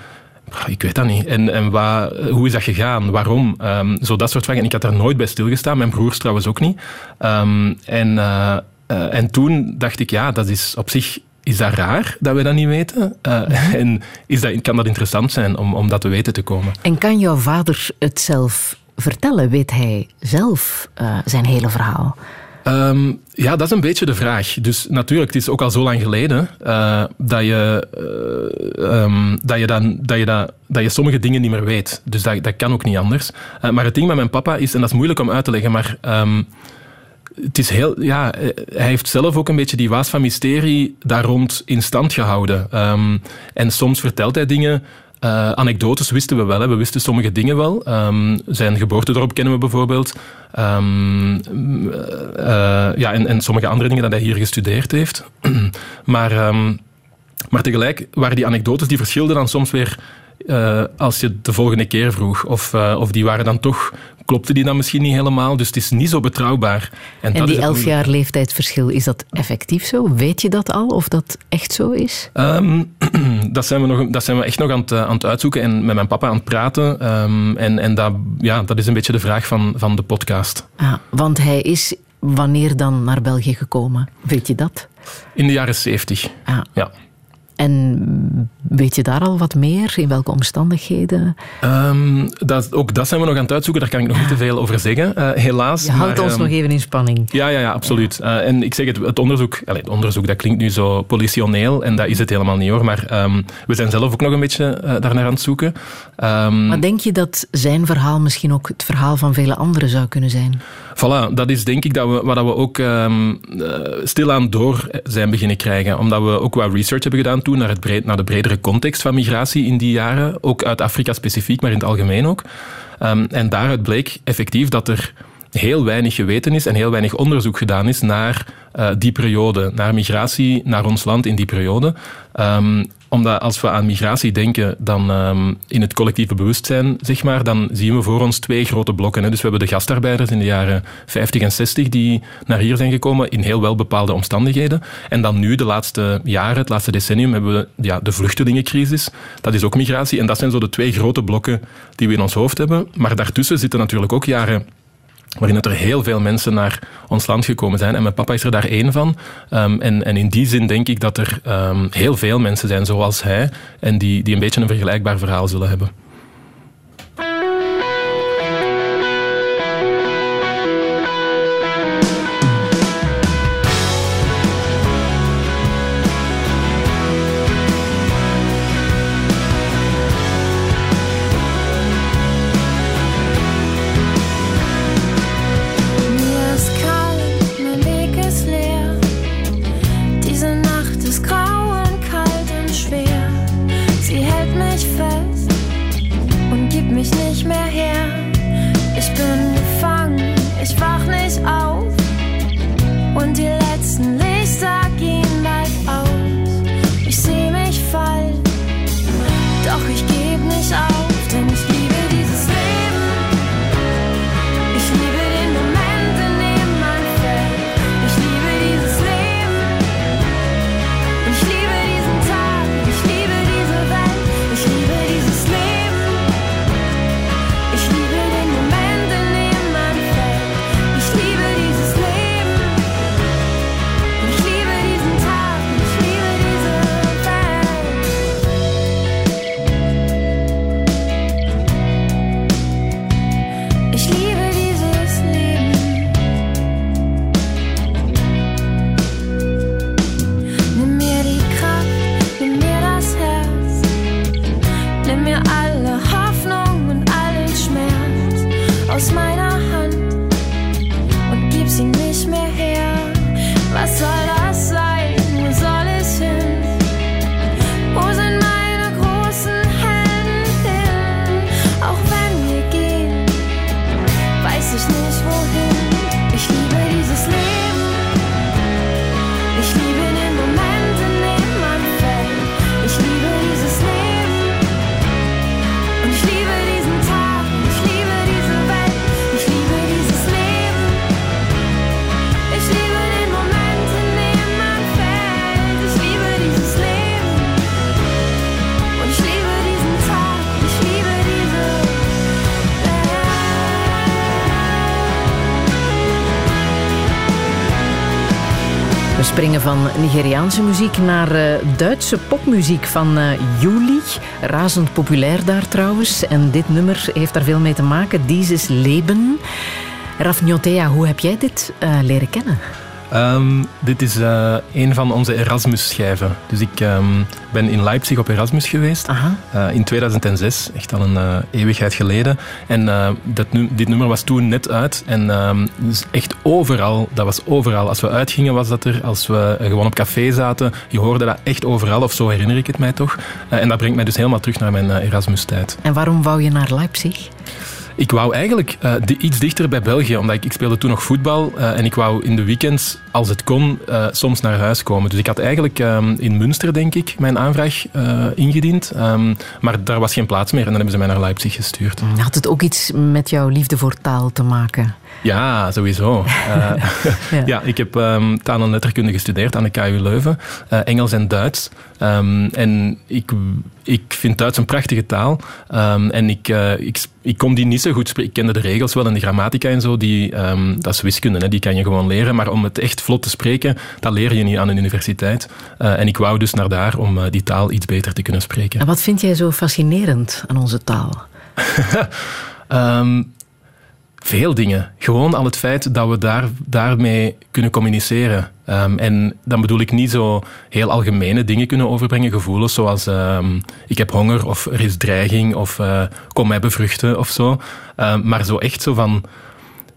Speaker 2: Ik weet dat niet. En, en wat, hoe is dat gegaan? Waarom? Ehm, zo dat soort vragen. En ik had daar nooit bij stilgestaan. Mijn broers trouwens ook niet. Ehm, en, eh, eh, en toen dacht ik, ja, dat is op zich... Is dat raar dat we dat niet weten? Eh, en is dat, kan dat interessant zijn om, om dat te weten te komen?
Speaker 3: En kan jouw vader het zelf vertellen? Weet hij zelf zijn hele verhaal?
Speaker 2: Ehm, ja, dat is een beetje de vraag. Dus natuurlijk, het is ook al zo lang geleden eh, dat, je, eh, ehm, dat, je dan, dat, je dat, je sommige dingen niet meer weet. Dus dat, dat kan ook niet anders. Eh, maar het ding met mijn papa is, en dat is moeilijk om uit te leggen, maar ehm, het is heel, ja, hij heeft zelf ook een beetje die waas van mysterie daar rond in stand gehouden. En soms vertelt hij dingen. Eh, anekdotes wisten we wel, hè. we wisten sommige dingen wel. Ehm, zijn geboortedorp kennen we bijvoorbeeld. Ehm, eh, ja, en, en sommige andere dingen dat hij hier gestudeerd heeft. maar, ehm, maar tegelijk waren die anekdotes die verschilden dan soms weer eh, als je het de volgende keer vroeg. Of, eh, of die waren dan toch, klopte die dan misschien niet helemaal. Dus het is niet zo betrouwbaar.
Speaker 3: En, die elf jaar leeftijdsverschil, is dat effectief zo? Weet je dat al, of dat echt zo is?
Speaker 2: Ehm, dat, zijn we nog, dat zijn we echt nog aan het, eh, aan het uitzoeken en met mijn papa aan het praten. Ehm, en en dat, ja, dat is een beetje de vraag van, van de podcast.
Speaker 3: Ah, want hij is wanneer dan naar België gekomen? Weet je dat?
Speaker 2: In de jaren zeventig.
Speaker 3: Ah.
Speaker 2: Ja.
Speaker 3: En weet je daar al wat meer? In welke omstandigheden?
Speaker 2: Ehm, dat, ook dat zijn we nog aan het uitzoeken, daar kan ik nog niet te veel over zeggen, eh, helaas.
Speaker 3: Je houdt
Speaker 2: Maar,
Speaker 3: ons
Speaker 2: ehm,
Speaker 3: nog even in spanning.
Speaker 2: Ja, ja, ja absoluut. Eh, en ik zeg het, het onderzoek, allez, het onderzoek, dat klinkt nu zo politioneel en dat is het helemaal niet hoor, maar ehm, we zijn zelf ook nog een beetje uh, daarnaar aan het zoeken.
Speaker 3: Maar denk je dat zijn verhaal misschien ook het verhaal van vele anderen zou kunnen zijn?
Speaker 2: Voilà, dat is denk ik dat we, wat we ook um, stilaan door zijn beginnen krijgen. Omdat we ook wat research hebben gedaan toen naar, het breed, naar de bredere context van migratie in die jaren. Ook uit Afrika specifiek, maar in het algemeen ook. Um, en daaruit bleek effectief dat er heel weinig geweten is en heel weinig onderzoek gedaan is naar uh, die periode, naar migratie naar ons land in die periode. Um, omdat als we aan migratie denken, dan um, in het collectieve bewustzijn, zeg maar, dan zien we voor ons twee grote blokken. Hè. Dus we hebben de gastarbeiders in de jaren 50 en 60 die naar hier zijn gekomen in heel wel bepaalde omstandigheden. En dan nu, de laatste jaren, het laatste decennium, hebben we ja, de vluchtelingencrisis. Dat is ook migratie. En dat zijn zo de twee grote blokken die we in ons hoofd hebben. Maar daartussen zitten natuurlijk ook jaren waarin er heel veel mensen naar ons land gekomen zijn. En mijn papa is er daar één van. Um, en, in die zin denk ik dat er um, heel veel mensen zijn zoals hij en die, die een beetje een vergelijkbaar verhaal zullen hebben.
Speaker 3: We springen van Nigeriaanse muziek naar uh, Duitse popmuziek van uh, Juli. Razend populair daar trouwens. En dit nummer heeft daar veel mee te maken. Dieses Leben. Raf Njotea, hoe heb jij dit uh, leren kennen?
Speaker 2: Um, dit is uh, een van onze Erasmus-schijven. Dus ik um, ben in Leipzig op Erasmus geweest. Uh, in 2006, echt al een uh, eeuwigheid geleden. En dat, dit nummer was toen net uit. En um, dus echt overal, dat was overal. Als we uitgingen was dat er. Als we gewoon op café zaten, je hoorde dat echt overal. Of zo herinner ik het mij toch. en dat brengt mij dus helemaal terug naar mijn Erasmus-tijd.
Speaker 3: En waarom wou je naar Leipzig?
Speaker 2: Ik wou eigenlijk uh, iets dichter bij België, omdat ik, ik speelde toen nog voetbal uh, en ik wou in de weekends, als het kon, uh, soms naar huis komen. Dus ik had eigenlijk um, in Münster, denk ik, mijn aanvraag ingediend. Um, maar daar was geen plaats meer en dan hebben ze mij naar Leipzig gestuurd.
Speaker 3: Had het ook iets met jouw liefde voor taal te maken?
Speaker 2: Ja, sowieso. ja. ja. ik heb um, taal en letterkunde gestudeerd aan de KU Leuven. Engels en Duits. en ik, ik vind Duits een prachtige taal. en ik, ik, ik kon die niet zo goed spreken. Ik kende de regels wel en de grammatica en zo. Die, dat is wiskunde, hè, die kan je gewoon leren. Maar om het echt vlot te spreken, dat leer je niet aan een universiteit. En ik wou dus naar daar om die taal iets beter te kunnen spreken.
Speaker 3: En wat vind jij zo fascinerend aan onze taal?
Speaker 2: veel dingen. Gewoon al het feit dat we daar, daarmee kunnen communiceren. Um, en dan bedoel ik niet zo heel algemene dingen kunnen overbrengen, gevoelens zoals um, ik heb honger of er is dreiging of uh, kom mij bevruchten of zo. Um, maar zo echt zo van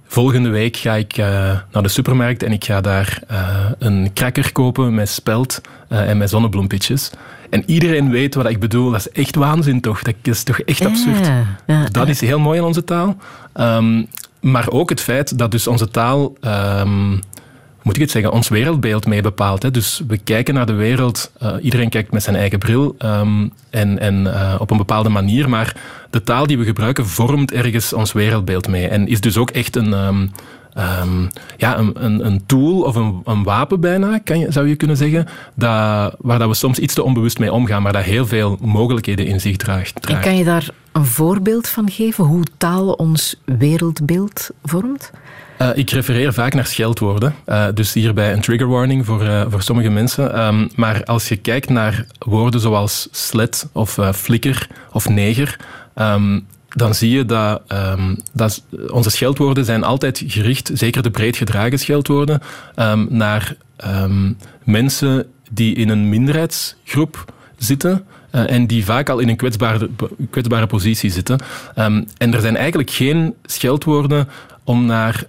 Speaker 2: volgende week ga ik uh, naar de supermarkt en ik ga daar uh, een cracker kopen met spelt en met zonnebloempitjes. En iedereen weet wat ik bedoel. Dat is echt waanzin toch? Dat is toch echt absurd? Ja, dat is heel mooi aan onze taal. Um, maar ook het feit dat dus onze taal, um, moet ik het zeggen, ons wereldbeeld mee bepaalt. Hè. Dus we kijken naar de wereld, uh, iedereen kijkt met zijn eigen bril um, en, en uh, op een bepaalde manier, maar de taal die we gebruiken vormt ergens ons wereldbeeld mee. En is dus ook echt een... Um, um, ja, een, een, tool of een, een wapen bijna, kan je, zou je kunnen zeggen, dat, waar dat we soms iets te onbewust mee omgaan, maar dat heel veel mogelijkheden in zich draagt. draagt.
Speaker 3: Kan je daar een voorbeeld van geven hoe taal ons wereldbeeld vormt?
Speaker 2: Uh, ik refereer vaak naar scheldwoorden. Uh, dus hierbij een trigger warning voor, uh, voor sommige mensen. Um, maar als je kijkt naar woorden zoals slet of flikker of neger, um, dan zie je dat, um, dat, onze scheldwoorden zijn altijd gericht, zeker de breed gedragen scheldwoorden, naar mensen die in een minderheidsgroep zitten. En die vaak al in een kwetsbare, kwetsbare positie zitten. en er zijn eigenlijk geen scheldwoorden om naar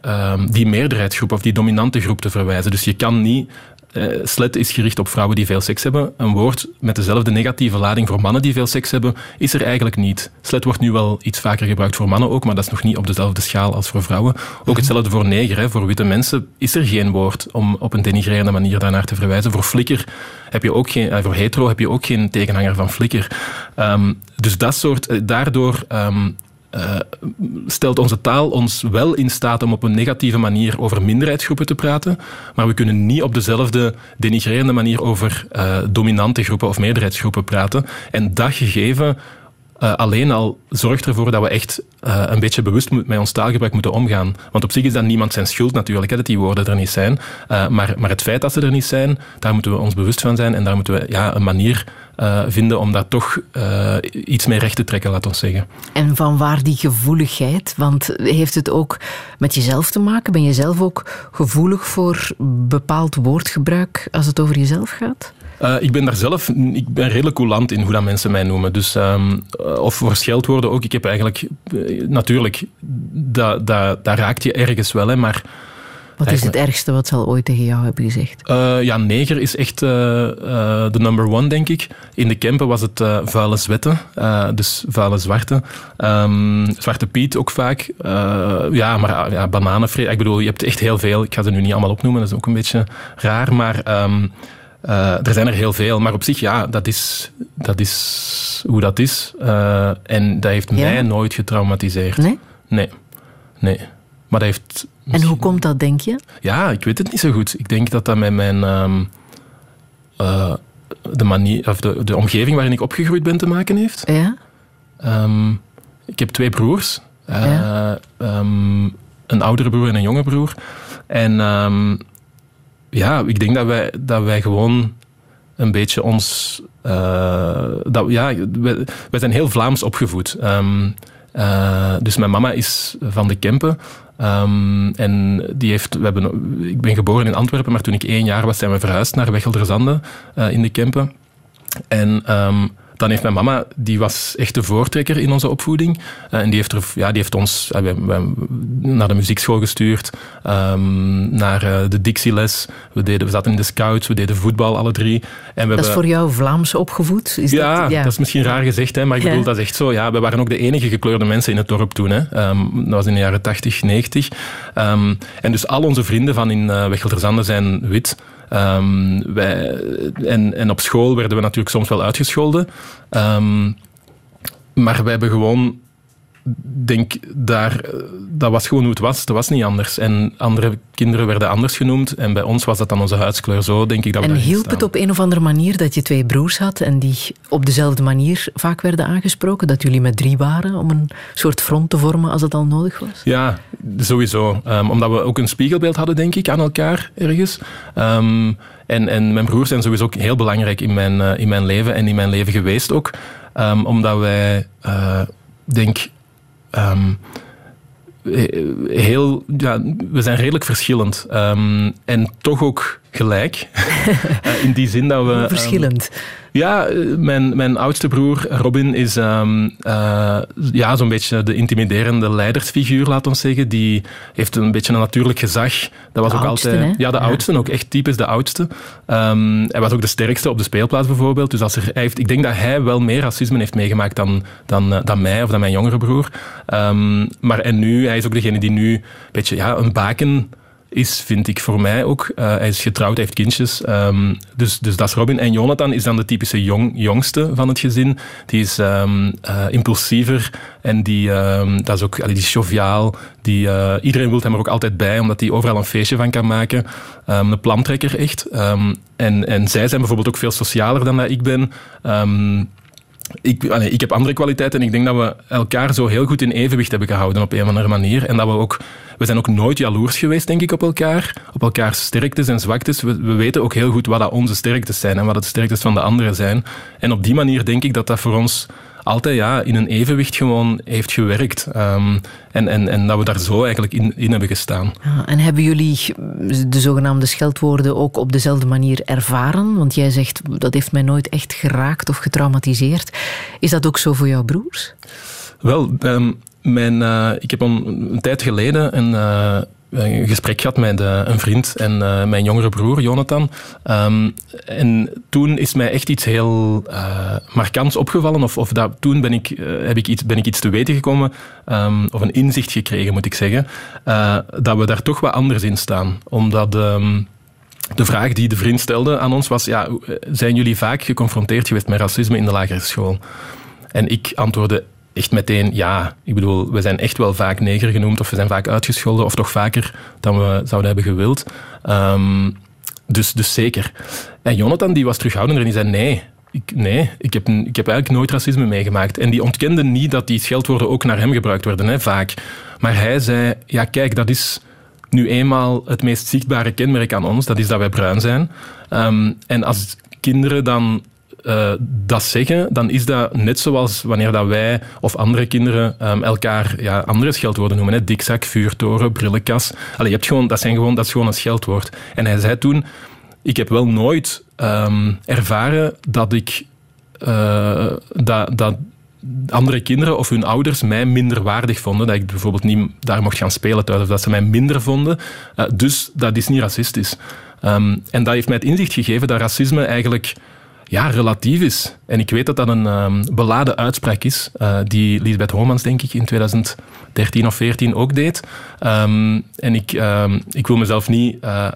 Speaker 2: die meerderheidsgroep of die dominante groep te verwijzen. Dus je kan niet uh, slet is gericht op vrouwen die veel seks hebben. Een woord met dezelfde negatieve lading voor mannen die veel seks hebben, is er eigenlijk niet. Slet wordt nu wel iets vaker gebruikt voor mannen ook, maar dat is nog niet op dezelfde schaal als voor vrouwen. Ook hetzelfde voor neger. Hè. Voor witte mensen is er geen woord om op een denigrerende manier daarnaar te verwijzen. Voor flikker heb je ook geen, uh, voor hetero heb je ook geen tegenhanger van flikker. Um, dus dat soort, uh, daardoor um, uh, stelt onze taal ons wel in staat om op een negatieve manier over minderheidsgroepen te praten, maar we kunnen niet op dezelfde denigrerende manier over uh, dominante groepen of meerderheidsgroepen praten. En dat gegeven uh, alleen al zorgt ervoor dat we echt een beetje bewust met ons taalgebruik moeten omgaan. Want op zich is dat niemand zijn schuld natuurlijk, dat die woorden er niet zijn. Maar, maar het feit dat ze er niet zijn, daar moeten we ons bewust van zijn en daar moeten we ja, een manier vinden om daar toch iets mee recht te trekken, laat ons zeggen.
Speaker 3: En van waar die gevoeligheid? Want heeft het ook met jezelf te maken? Ben je zelf ook gevoelig voor bepaald woordgebruik als het over jezelf gaat?
Speaker 2: Uh, ik ben daar zelf ik ben redelijk coulant in hoe dat mensen mij noemen. Dus, um, of voor scheldwoorden ook. Ik heb eigenlijk... Natuurlijk, dat, dat raakt je ergens wel, hè, maar...
Speaker 3: Wat is het ergste wat ze al ooit tegen jou hebben gezegd?
Speaker 2: Uh, ja, neger is echt de number one, denk ik. In de Kempen was het vuile zwetten, dus vuile zwarte. Um, zwarte Piet ook vaak. ja, maar ja, bananenvrees. Ik bedoel, je hebt echt heel veel. Ik ga ze nu niet allemaal opnoemen, dat is ook een beetje raar. Maar... Um, uh, er zijn er heel veel, maar op zich, ja, dat is, dat is hoe dat is. En dat heeft ja. mij nooit getraumatiseerd.
Speaker 3: Nee?
Speaker 2: Nee. Nee. Maar dat heeft...
Speaker 3: En hoe komt dat, denk je?
Speaker 2: Ja, ik weet het niet zo goed. Ik denk dat dat met mijn... Um, uh, de, manier, of de, de omgeving waarin ik opgegroeid ben te maken heeft.
Speaker 3: Ja?
Speaker 2: Um, ik heb twee broers. Ja? Um, een oudere broer en een jonge broer. En ja, ik denk dat wij, dat wij gewoon een beetje ons... eh, dat, ja, wij, wij zijn heel Vlaams opgevoed. Ehm, eh, dus mijn mama is van de Kempen. Ehm, en die heeft, we hebben, ik ben geboren in Antwerpen, maar toen ik één jaar was, zijn we verhuisd naar Wechelderzande uh, in de Kempen. En ehm, dan heeft mijn mama, die was echt de voortrekker in onze opvoeding. Uh, en die heeft, er, ja, die heeft ons uh, wij, wij, naar de muziekschool gestuurd, um, naar uh, de Dixieles. We, deden, we zaten in de scouts, we deden voetbal, alle drie.
Speaker 3: En we dat is voor jou Vlaams opgevoed?
Speaker 2: Is ja, dat, ja, dat is misschien raar gezegd, hè, maar ik bedoel, ja. dat is echt zo. Ja, we waren ook de enige gekleurde mensen in het dorp toen. Hè. Um, dat was in de jaren 80, 90. Um, en dus al onze vrienden van in uh, Wechelterzande zijn wit. Um, wij, en, en op school werden we natuurlijk soms wel uitgescholden. Um, maar we hebben gewoon, denk daar, dat was gewoon hoe het was. Dat was niet anders. En andere kinderen werden anders genoemd. En bij ons was dat dan onze huidskleur. Zo denk ik dat we
Speaker 3: En hielp het op een of andere manier dat je twee broers had en die op dezelfde manier vaak werden aangesproken? Dat jullie met drie waren om een soort front te vormen als het al nodig was?
Speaker 2: Ja, sowieso. Um, omdat we ook een spiegelbeeld hadden, denk ik, aan elkaar ergens. Um, en, en mijn broers zijn sowieso ook heel belangrijk in mijn, uh, in mijn leven en in mijn leven geweest ook. Um, omdat wij, uh, denk um, heel, ja, we zijn redelijk verschillend. Um, en toch ook gelijk. uh, in die zin dat we...
Speaker 3: Verschillend.
Speaker 2: Ja, mijn, mijn oudste broer Robin is um, uh, ja, zo'n beetje de intimiderende leidersfiguur, laat ons zeggen. Die heeft een beetje een natuurlijk gezag. Dat was
Speaker 3: de
Speaker 2: ook
Speaker 3: oudste,
Speaker 2: altijd.
Speaker 3: Hè?
Speaker 2: Ja, de oudste, ook echt typisch de oudste. Um, hij was ook de sterkste op de speelplaats bijvoorbeeld. Dus als er, hij heeft, ik denk dat hij wel meer racisme heeft meegemaakt dan, dan, uh, dan mij of dan mijn jongere broer. Um, maar en nu, hij is ook degene die nu een beetje ja, een baken is, vind ik voor mij ook. Uh, hij is getrouwd, heeft kindjes. Um, dus, dus dat is Robin. En Jonathan is dan de typische jong, jongste van het gezin. Die is um, uh, impulsiever en die, um, dat is ook, die is. Die, uh, iedereen wil hem er ook altijd bij, omdat hij overal een feestje van kan maken. een plantrekker echt. en, en zij zijn bijvoorbeeld ook veel socialer dan dat ik ben. Ik, ik heb andere kwaliteiten en ik denk dat we elkaar zo heel goed in evenwicht hebben gehouden op een of andere manier. En dat we ook, we zijn ook nooit jaloers geweest, denk ik, op elkaar. Op elkaars sterktes en zwaktes. We, we weten ook heel goed wat dat onze sterktes zijn en wat de sterktes van de anderen zijn. En op die manier denk ik dat dat voor ons altijd ja, in een evenwicht gewoon heeft gewerkt. Um, en, en, en dat we daar zo eigenlijk in, in hebben gestaan.
Speaker 3: Ja, en hebben jullie de zogenaamde scheldwoorden ook op dezelfde manier ervaren? Want jij zegt, dat heeft mij nooit echt geraakt of getraumatiseerd. Is dat ook zo voor jouw broers?
Speaker 2: Wel, um, mijn, uh, ik heb een, een tijd geleden een... Uh, een gesprek gehad met uh, een vriend en uh, mijn jongere broer, Jonathan. Um, en toen is mij echt iets heel uh, markants opgevallen. Of, of dat, toen ben ik, heb ik iets, ben ik iets te weten gekomen, um, of een inzicht gekregen, moet ik zeggen, dat we daar toch wat anders in staan. Omdat... Um, de vraag die de vriend stelde aan ons was: ja, zijn jullie vaak geconfronteerd geweest met racisme in de lagere school? En ik antwoordde echt meteen ja. Ik bedoel, we zijn echt wel vaak neger genoemd of we zijn vaak uitgescholden of toch vaker dan we zouden hebben gewild. Um, dus, dus zeker. En Jonathan die was terughoudender en die zei nee. Ik, nee, ik heb, ik heb eigenlijk nooit racisme meegemaakt. En die ontkende niet dat die scheldwoorden ook naar hem gebruikt werden, hè, vaak. Maar hij zei, ja kijk, dat is nu eenmaal het meest zichtbare kenmerk aan ons. Dat is dat wij bruin zijn. Um, en als kinderen dan uh, dat zeggen, dan is dat net zoals wanneer dat wij of andere kinderen um, elkaar ja, andere scheldwoorden noemen. Dikzak, vuurtoren, brillenkast. Allee, je hebt gewoon, dat, zijn gewoon, dat is gewoon een scheldwoord. En hij zei toen, ik heb wel nooit um, ervaren dat ik uh, dat, dat andere kinderen of hun ouders mij minder waardig vonden. Dat ik bijvoorbeeld niet daar mocht gaan spelen thuis of dat ze mij minder vonden. Uh, dus dat is niet racistisch. Um, en dat heeft mij het inzicht gegeven dat racisme eigenlijk ja, relatief is. En ik weet dat dat een um, beladen uitspraak is, uh, die Lisbeth Homans, denk ik, in 2013 of 14 ook deed. Um, en ik, um, ik wil mezelf niet uh,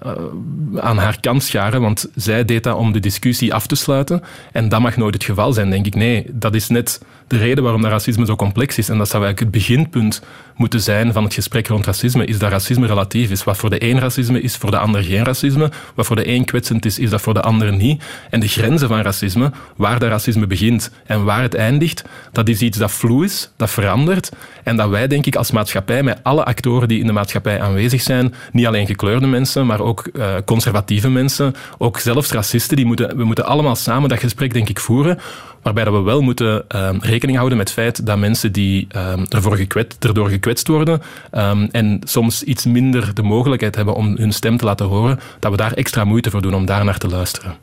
Speaker 2: aan haar kant scharen, want zij deed dat om de discussie af te sluiten. En dat mag nooit het geval zijn, denk ik. Nee, dat is net de reden waarom dat racisme zo complex is. En dat zou eigenlijk het beginpunt moeten zijn van het gesprek rond racisme, is dat racisme relatief is. Wat voor de een racisme is, voor de ander geen racisme. Wat voor de een kwetsend is, is dat voor de ander niet. En de grenzen van racisme, waar dat racisme begint en waar het eindigt, dat is iets dat vloe is, dat verandert. En dat wij, denk ik, als maatschappij, met alle actoren die in de maatschappij aanwezig zijn, niet alleen gekleurde mensen, maar ook eh, conservatieve mensen, ook zelfs racisten, die moeten, we moeten allemaal samen dat gesprek, denk ik, voeren. Waarbij dat we wel moeten ehm, rekening houden met het feit dat mensen die ehm, ervoor gekwet, erdoor gekwetst worden ehm, en soms iets minder de mogelijkheid hebben om hun stem te laten horen, dat we daar extra moeite voor doen om daar naar te luisteren.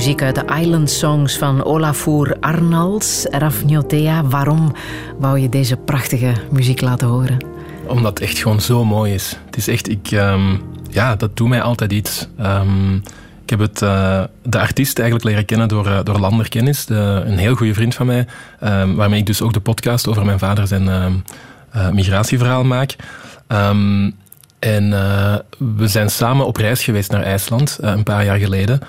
Speaker 3: Muziek uit de Island Songs van Olafur Arnalds. Rafniotea, waarom wou je deze prachtige muziek laten horen?
Speaker 2: Omdat het echt gewoon zo mooi is. Het is echt, ik, ehm, ja, dat doet mij altijd iets. Ehm, ik heb het, eh, de artiest eigenlijk leren kennen door, uh, door Lander Kennis, de, een heel goede vriend van mij, um, waarmee ik dus ook de podcast over mijn vader zijn uh, migratieverhaal maak. en we zijn samen op reis geweest naar IJsland een paar jaar geleden.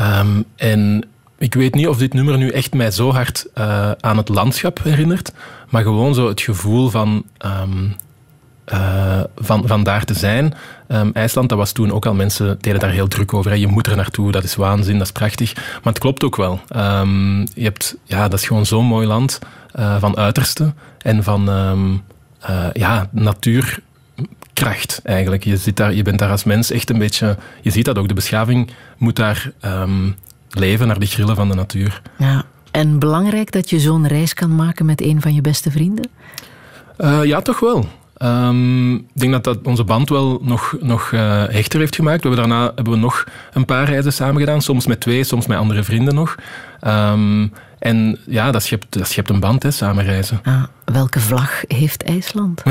Speaker 2: Um, en ik weet niet of dit nummer nu echt mij zo hard uh, aan het landschap herinnert, maar gewoon zo het gevoel van, um, uh, van, van daar te zijn. Um, IJsland, dat was toen ook al mensen deden daar heel druk over. Hè. Je moet er naartoe, dat is waanzin, dat is prachtig. Maar het klopt ook wel. je hebt, ja, dat is gewoon zo'n mooi land uh, van uiterste en van ja, natuur kracht eigenlijk. Je, zit daar, je bent daar als mens echt een beetje... Je ziet dat ook, de beschaving moet daar um, leven naar de grillen van de natuur.
Speaker 3: Ja. En belangrijk dat je zo'n reis kan maken met een van je beste vrienden?
Speaker 2: Uh, ja, toch wel. Um, ik denk dat dat onze band wel nog, nog uh, hechter heeft gemaakt. We hebben daarna hebben we nog een paar reizen samen gedaan. Soms met twee, soms met andere vrienden nog. Um, en ja, dat schept, dat schept een band, hè, samen reizen.
Speaker 3: Ah, welke vlag heeft IJsland?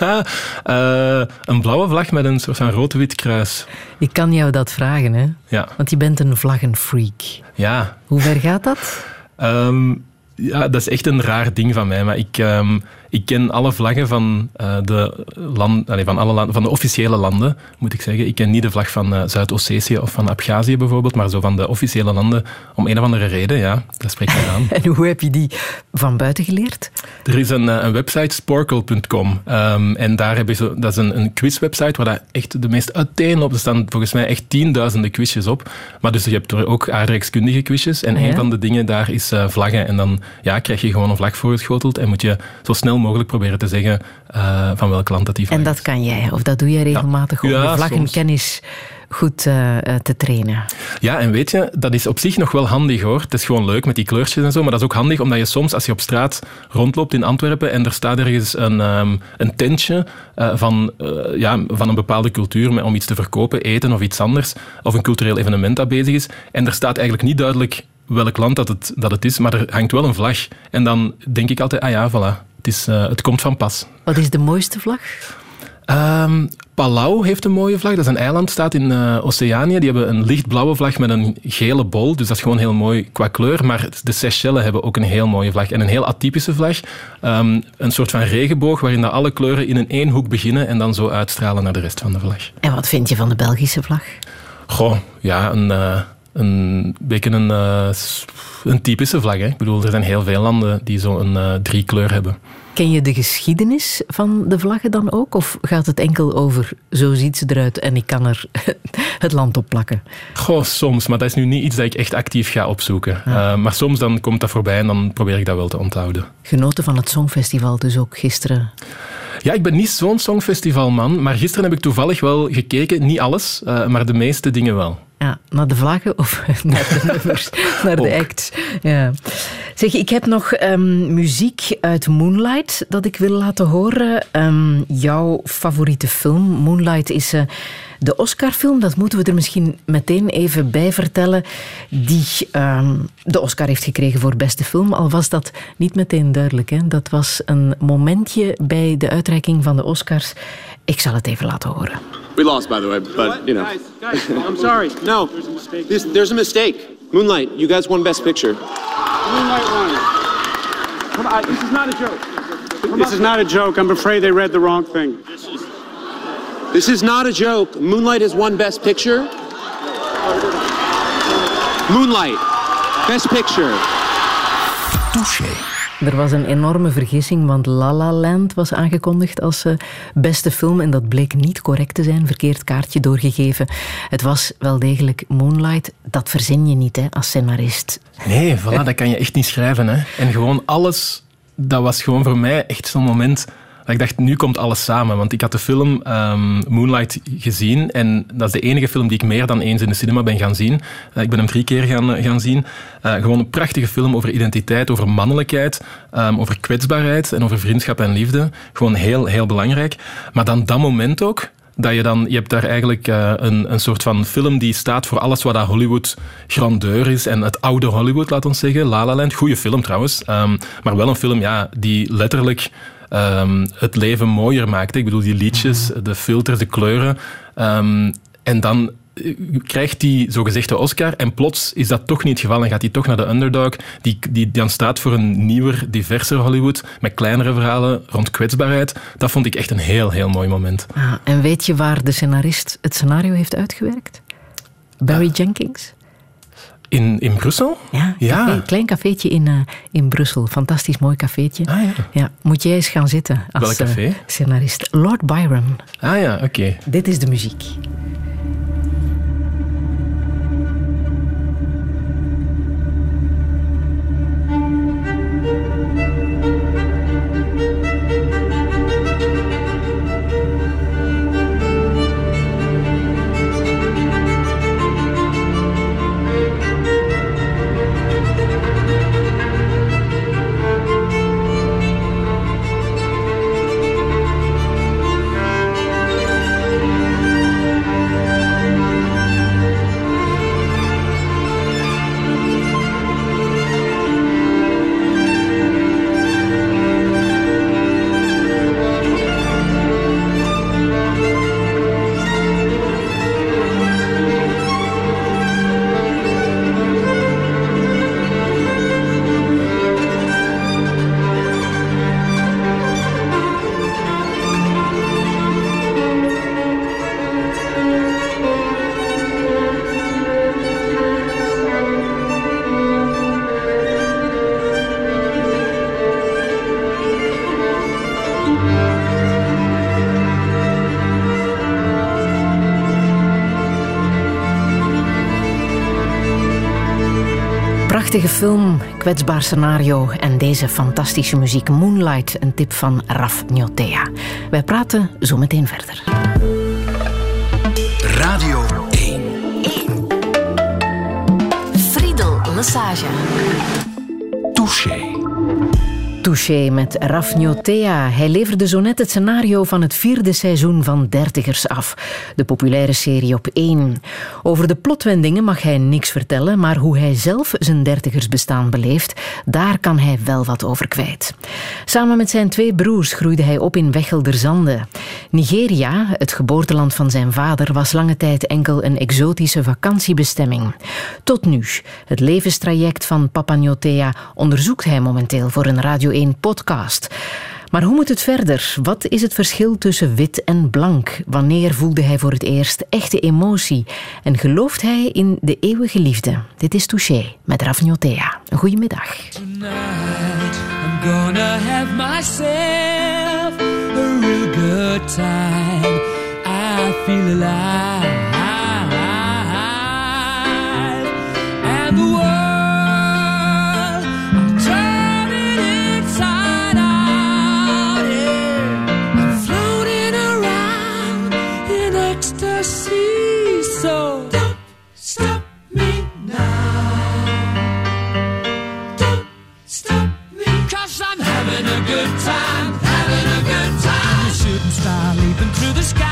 Speaker 2: uh, een blauwe vlag met een soort van rood-wit kruis.
Speaker 3: Ik kan jou dat vragen, hè?
Speaker 2: Ja.
Speaker 3: Want je bent een vlaggenfreak.
Speaker 2: Ja.
Speaker 3: Hoe ver gaat dat?
Speaker 2: Um, ja, dat is echt een raar ding van mij. Maar ik, um, Ik ken alle vlaggen van, eh, de, land, van, alle land, van de officiële landen, moet ik zeggen. Ik ken niet de vlag van uh, Zuid-Ossetië of van Abhazie bijvoorbeeld, maar zo van de officiële landen om een of andere reden, ja, dat spreekt mij aan.
Speaker 3: en hoe heb je die van buiten geleerd?
Speaker 2: Er is een, een website, sporkle.com, um, en daar heb je zo, dat is een, een quizwebsite waar dat echt de meest uiteenloopt. Er staan volgens mij echt tienduizenden quizjes op, maar dus je hebt er ook aardrijkskundige quizjes en
Speaker 3: Ah, ja?
Speaker 2: een van de dingen daar is vlaggen en dan ja, krijg je gewoon een vlag voorgeschoteld en moet je zo snel mogelijk proberen te zeggen uh, van welk land dat die vlag
Speaker 3: En dat kan jij, of dat doe jij regelmatig ja. om
Speaker 2: Ja,
Speaker 3: je vlaggenkennis goed uh, te trainen.
Speaker 2: Ja, en weet je, dat is op zich nog wel handig hoor. Het is gewoon leuk met die kleurtjes en zo, maar dat is ook handig omdat je soms, als je op straat rondloopt in Antwerpen en er staat ergens een, um, een tentje uh, van, uh, ja, van een bepaalde cultuur om iets te verkopen, eten of iets anders, of een cultureel evenement dat bezig is, en er staat eigenlijk niet duidelijk welk land dat het, dat het is, maar er hangt wel een vlag. En dan denk ik altijd, ah ja, voilà, het, is, uh, het komt van pas.
Speaker 3: Wat is de mooiste vlag?
Speaker 2: Um, Palau heeft een mooie vlag. Dat is een eiland, staat in uh, Oceanië. Die hebben een lichtblauwe vlag met een gele bol. Dus dat is gewoon heel mooi qua kleur. Maar de Seychelles hebben ook een heel mooie vlag. En een heel atypische vlag. Um, een soort van regenboog waarin dat alle kleuren in een één hoek beginnen en dan zo uitstralen naar de rest van de vlag.
Speaker 3: En wat vind je van de Belgische vlag?
Speaker 2: Goh, ja, een... Uh, een beetje een, uh, een typische vlag. Hè? Ik bedoel, er zijn heel veel landen die zo'n uh, drie kleur hebben.
Speaker 3: Ken je de geschiedenis van de vlaggen dan ook? Of gaat het enkel over zo ziet ze eruit en ik kan er het land op plakken?
Speaker 2: Goh, soms, maar dat is nu niet iets dat ik echt actief ga opzoeken. Ja. Uh, maar soms dan komt dat voorbij en dan probeer ik dat wel te onthouden.
Speaker 3: Genoten van het Songfestival dus ook gisteren?
Speaker 2: Ja, ik ben niet zo'n songfestivalman, maar gisteren heb ik toevallig wel gekeken. Niet alles, uh, maar de meeste dingen wel.
Speaker 3: Ja, naar de vlaggen of naar de nummers, naar de acts. Ja. Zeg, ik heb nog um, muziek uit Moonlight dat ik wil laten horen. Um, jouw favoriete film, Moonlight, is uh, de Oscar-film. Dat moeten we er misschien meteen even bij vertellen. Die um, de Oscar heeft gekregen voor beste film. Al was dat niet meteen duidelijk. Hè? Dat was een momentje bij de uitreiking van de Oscars. Ik zal het even laten horen.
Speaker 10: We lost, by the way, but you know.
Speaker 11: Guys, guys, I'm sorry. No, there's a mistake. This, there's a mistake.
Speaker 10: Moonlight, you guys won Best Picture.
Speaker 11: Moonlight won. Come on, this is not a joke. Come this on. is not a joke. I'm afraid they read the wrong thing.
Speaker 10: This is not a joke. Moonlight has won Best Picture. Moonlight, Best Picture.
Speaker 1: Touché.
Speaker 3: Er was een enorme vergissing, want La La Land was aangekondigd als uh, beste film en dat bleek niet correct te zijn, verkeerd kaartje doorgegeven. Het was wel degelijk Moonlight, dat verzin je niet hè, als scenarist.
Speaker 2: Nee, voilà, dat kan je echt niet schrijven. Hè. En gewoon alles, dat was gewoon voor mij echt zo'n moment ik dacht, nu komt alles samen. Want ik had de film um, Moonlight gezien en dat is de enige film die ik meer dan eens in de cinema ben gaan zien. Uh, ik ben hem drie keer gaan, uh, gaan zien. Uh, gewoon een prachtige film over identiteit, over mannelijkheid, um, over kwetsbaarheid en over vriendschap en liefde. Gewoon heel, heel belangrijk. Maar dan dat moment ook, dat je dan, je hebt daar eigenlijk een, een soort van film die staat voor alles wat dat Hollywood grandeur is en het oude Hollywood, laat ons zeggen. La La Land, goede film trouwens, um, maar wel een film ja, die letterlijk um, het leven mooier maakt. Ik bedoel, die liedjes, de filters, de kleuren. Um, en dan krijgt die zogezegde Oscar en plots is dat toch niet het geval en gaat hij toch naar de underdog die, die dan staat voor een nieuwer, diverser Hollywood met kleinere verhalen rond kwetsbaarheid. Dat vond ik echt een heel, heel mooi moment.
Speaker 3: Ah, en weet je waar de scenarist het scenario heeft uitgewerkt? Barry uh, Jenkins?
Speaker 2: In, in Brussel?
Speaker 3: Ja,
Speaker 2: ja.
Speaker 3: Café, klein cafeetje in, uh, in Brussel. Fantastisch mooi cafeetje.
Speaker 2: Ah, ja.
Speaker 3: ja. Moet jij eens gaan zitten als
Speaker 2: Welk café? Uh,
Speaker 3: scenarist. Lord Byron.
Speaker 2: Ah ja, oké. Okay.
Speaker 3: Dit is de muziek. Film, kwetsbaar scenario en deze fantastische muziek Moonlight, een tip van Raf Njotea. Wij praten zo meteen verder.
Speaker 1: Radio 1.
Speaker 4: Friedel Massage.
Speaker 1: Touché.
Speaker 3: Touché met Raf Njotea. Hij leverde zo net het scenario van het vierde seizoen van Dertigers af. De populaire serie op één. Over de plotwendingen mag hij niks vertellen, maar hoe hij zelf zijn dertigersbestaan beleeft, daar kan hij wel wat over kwijt. Samen met zijn twee broers groeide hij op in Wechelderzande. Nigeria, het geboorteland van zijn vader, was lange tijd enkel een exotische vakantiebestemming. Tot nu, het levenstraject van Papa Njotea onderzoekt hij momenteel voor een Radio 1-podcast. Maar hoe moet het verder? Wat is het verschil tussen wit en blank? Wanneer voelde hij voor het eerst echte emotie? En gelooft hij in de eeuwige liefde? Dit is Touché met. Een goedemiddag.
Speaker 6: Tonight I'm gonna have real time. I feel alive. And the world, I'm turning inside out. Yeah. I'm floating around in ecstasy. So don't stop me now. Don't stop me. Cause I'm having a good time, star leaping through the sky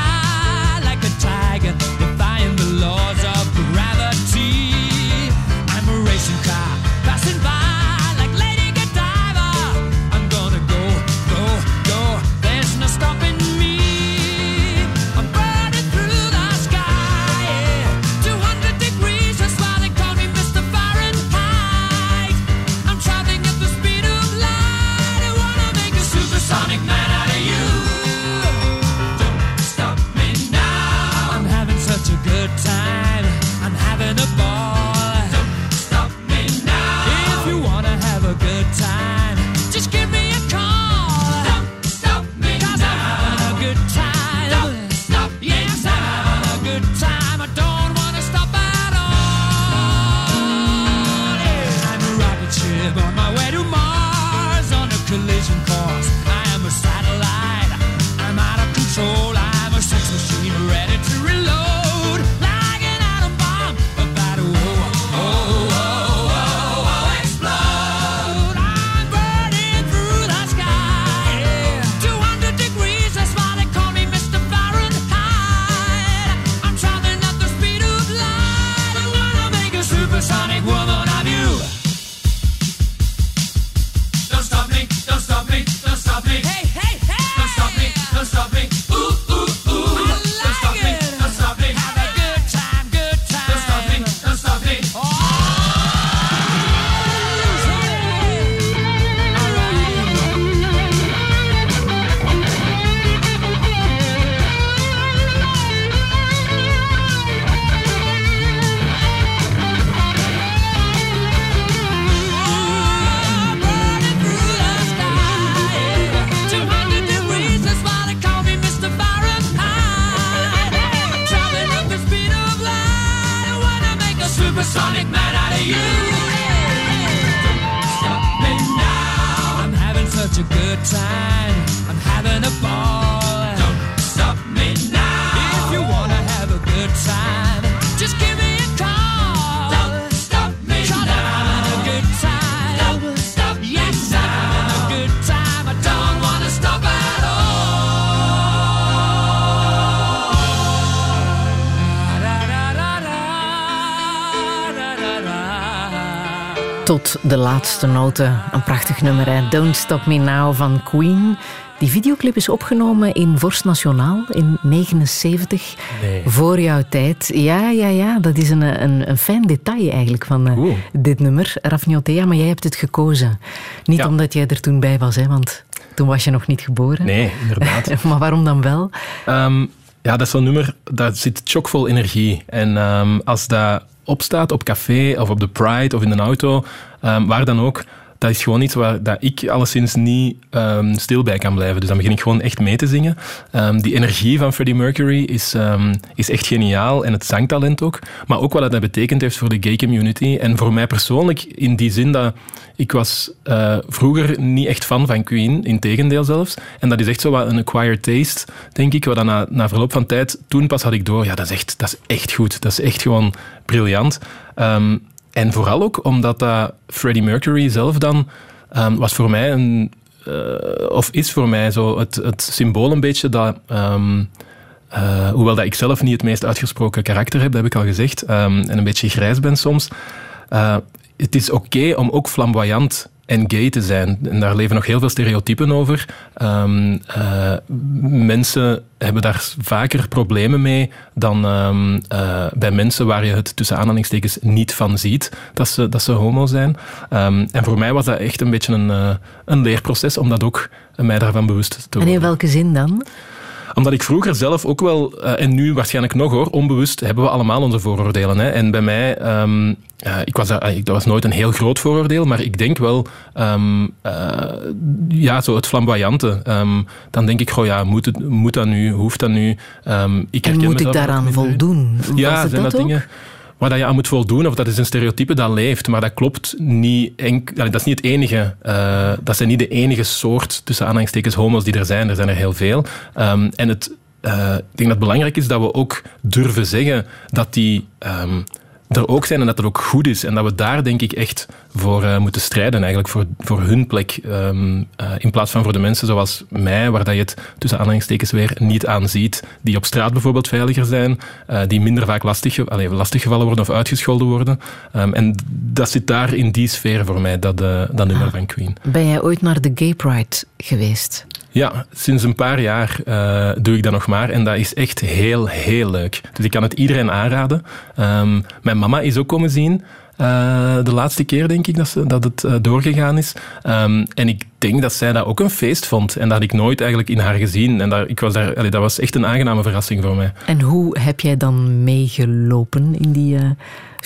Speaker 3: de laatste noten. Een prachtig nummer, hè? Don't Stop Me Now van Queen. Die videoclip is opgenomen in Vorst Nationaal in 79.
Speaker 2: Nee.
Speaker 3: Voor jouw tijd. Ja, ja, ja. Dat is een, een, een fijn detail eigenlijk van eh, dit nummer. Rafniotea, maar jij hebt het gekozen. Niet
Speaker 2: Ja.
Speaker 3: omdat jij er toen bij was, hè, want toen was je nog niet geboren.
Speaker 2: Nee, inderdaad.
Speaker 3: maar waarom dan wel?
Speaker 2: Ehm, ja, dat is zo'n nummer, dat zit chockvol energie. En ehm, als dat opstaat op café of op de Pride of in een auto, ehm, waar dan ook, dat is gewoon iets waar dat ik alleszins niet ehm, stil bij kan blijven. Dus dan begin ik gewoon echt mee te zingen. Ehm, die energie van Freddie Mercury is, ehm, is echt geniaal en het zangtalent ook. Maar ook wat dat betekend heeft voor de gay community. En voor mij persoonlijk in die zin dat ik was eh, vroeger niet echt fan van Queen, in tegendeel zelfs. En dat is echt zo wat een acquired taste, denk ik. Wat dan na, na verloop van tijd, toen pas had ik door, ja, dat is echt, dat is echt goed. Dat is echt gewoon briljant. Ehm, en vooral ook omdat dat Freddie Mercury zelf dan ehm, was voor mij een, eh, of is voor mij zo het, het symbool een beetje dat. ehm, eh, hoewel dat ik zelf niet het meest uitgesproken karakter heb, dat heb ik al gezegd, ehm, en een beetje grijs ben soms. eh, het is oké om ook flamboyant en gay te zijn. En daar leven nog heel veel stereotypen over. Ehm, eh, mensen hebben daar vaker problemen mee dan ehm, eh, bij mensen waar je het tussen aanhalingstekens niet van ziet dat ze, dat ze homo zijn. Ehm, en voor mij was dat echt een beetje een, eh, een leerproces om dat ook mij daarvan bewust te
Speaker 3: En
Speaker 2: worden
Speaker 3: in welke zin dan?
Speaker 2: Omdat ik vroeger zelf ook wel, eh, en nu waarschijnlijk nog hoor, onbewust hebben we allemaal onze vooroordelen. Hè. En bij mij, ehm, eh, ik was, daar- ik- dat was nooit een heel groot vooroordeel, maar ik denk wel, ehm, eh, ja, zo het flamboyante. Ehm, dan denk ik, goh ja, moet, het, moet dat nu, hoeft dat nu? Ik
Speaker 3: En moet ik daaraan voldoen?
Speaker 2: Ja, zijn
Speaker 3: dat
Speaker 2: dat
Speaker 3: ook?
Speaker 2: Waar je aan moet voldoen, of dat is een stereotype dat leeft, maar dat klopt niet. dat is niet het enige. eh, dat zijn niet de enige soort, tussen aanhalingstekens, homo's die er zijn. Er zijn er heel veel. Ehm, en het, eh, ik denk dat het belangrijk is dat we ook durven zeggen dat die ehm, er ook zijn en dat het ook goed is. En dat we daar denk ik echt voor eh, moeten strijden, eigenlijk voor, voor hun plek. ehm, eh, in plaats van voor de mensen zoals mij, waar dat je het tussen aanhalingstekens weer niet aan ziet. Die op straat bijvoorbeeld veiliger zijn, eh, die minder vaak lastig, allee, lastiggevallen worden of uitgescholden worden. Ehm, en dat zit daar in die sfeer voor mij, dat, dat nummer van Queen.
Speaker 3: Ben jij ooit naar de Gay Pride geweest?
Speaker 2: Ja, sinds een paar jaar eh, doe ik dat nog maar. En dat is echt heel, heel leuk. Dus ik kan het iedereen aanraden. Ehm, mijn mama is ook komen zien. eh, de laatste keer, denk ik, dat, ze, dat het eh, doorgegaan is. Ehm, en ik denk dat zij dat ook een feest vond. En dat had ik nooit eigenlijk in haar gezien. En daar, ik was daar, dat was echt een aangename verrassing voor mij.
Speaker 3: En hoe heb jij dan meegelopen in die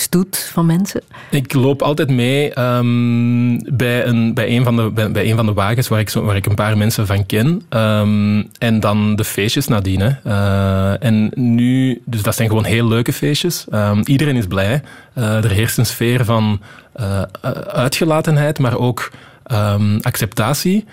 Speaker 3: stoet van mensen?
Speaker 2: Ik loop altijd mee ehm, bij, een, bij, een van de, bij, een van de wagens waar ik, waar ik een paar mensen van ken. Ehm, en dan de feestjes nadien. Eh, en nu, dus dat zijn gewoon heel leuke feestjes. Ehm, iedereen is blij. Eh, er heerst een sfeer van eh, uitgelatenheid, maar ook acceptatie.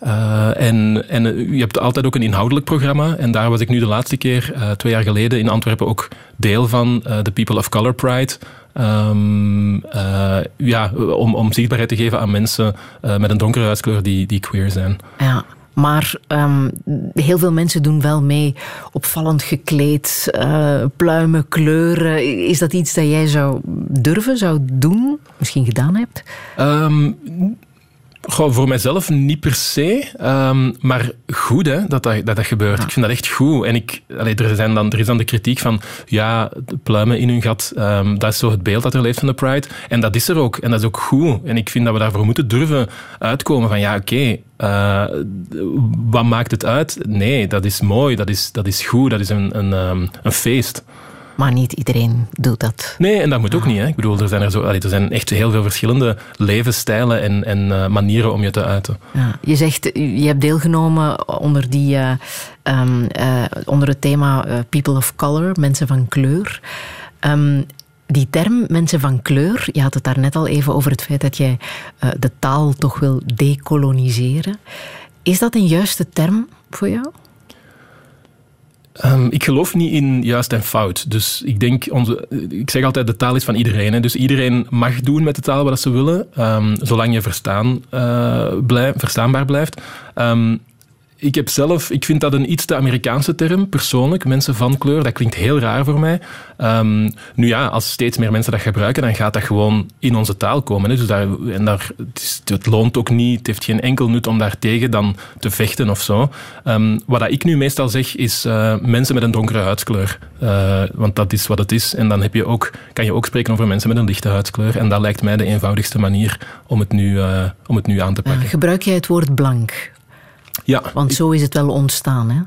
Speaker 2: Eh, en, en eh, je hebt altijd ook een inhoudelijk programma. En daar was ik nu de laatste keer, eh, twee jaar geleden, in Antwerpen ook deel van eh, de People of Color Pride. Ehm, eh, ja, om, om zichtbaarheid te geven aan mensen eh, met een donkere huidskleur die, die queer zijn.
Speaker 3: Ja, maar ehm, heel veel mensen doen wel mee. Opvallend gekleed, eh, pluimen, kleuren. Is dat iets dat jij zou durven, zou doen? Misschien gedaan hebt?
Speaker 2: Ehm, goh, voor mijzelf niet per se, ehm, maar goed hè, dat, dat, dat dat gebeurt. Ik vind dat echt goed. En ik, allee, er, zijn dan, er is dan de kritiek van, ja, de pluimen in hun gat, ehm, dat is zo het beeld dat er leeft van de Pride. En dat is er ook. En dat is ook goed. En ik vind dat we daarvoor moeten durven uitkomen van, ja, oké, eh, wat maakt het uit? Nee, dat is mooi, dat is, dat is goed, dat is een, een, ehm, een feest.
Speaker 3: Maar niet iedereen doet dat.
Speaker 2: Nee, en dat moet ook niet. Hè. Ik bedoel, er zijn, er, zo, allee, er zijn echt heel veel verschillende levensstijlen en, en eh, manieren om je te uiten.
Speaker 3: Ja, je zegt, je hebt deelgenomen onder, die, eh, ehm, eh, onder het thema People of Color, mensen van kleur. Ehm, die term mensen van kleur, je had het daar net al even over het feit dat jij de taal toch wil decoloniseren. Is dat een juiste term voor jou?
Speaker 2: Ehm, ik geloof niet in juist en fout. Dus ik denk, onze, ik zeg altijd, de taal is van iedereen. Hè. Dus iedereen mag doen met de taal wat ze willen, ehm, zolang je verstaan, blijf, verstaanbaar blijft. Ehm, ik heb zelf, ik vind dat een iets te Amerikaanse term, persoonlijk. Mensen van kleur, dat klinkt heel raar voor mij. Ehm, nu ja, als steeds meer mensen dat gebruiken, dan gaat dat gewoon in onze taal komen. Hè. Dus daar, en daar, het, is- het loont ook niet, het heeft geen enkel nut om daar tegen dan te vechten of zo. Ehm, wat dat ik nu meestal zeg, is eh, mensen met een donkere huidskleur. Eh, want dat is wat het is. En dan heb je ook, kan je ook spreken over mensen met een lichte huidskleur. En dat lijkt mij de eenvoudigste manier om het nu, eh, om het nu aan te pakken.
Speaker 3: Gebruik jij het woord blank?
Speaker 2: Ja,
Speaker 3: Want zo is het wel ontstaan, hè?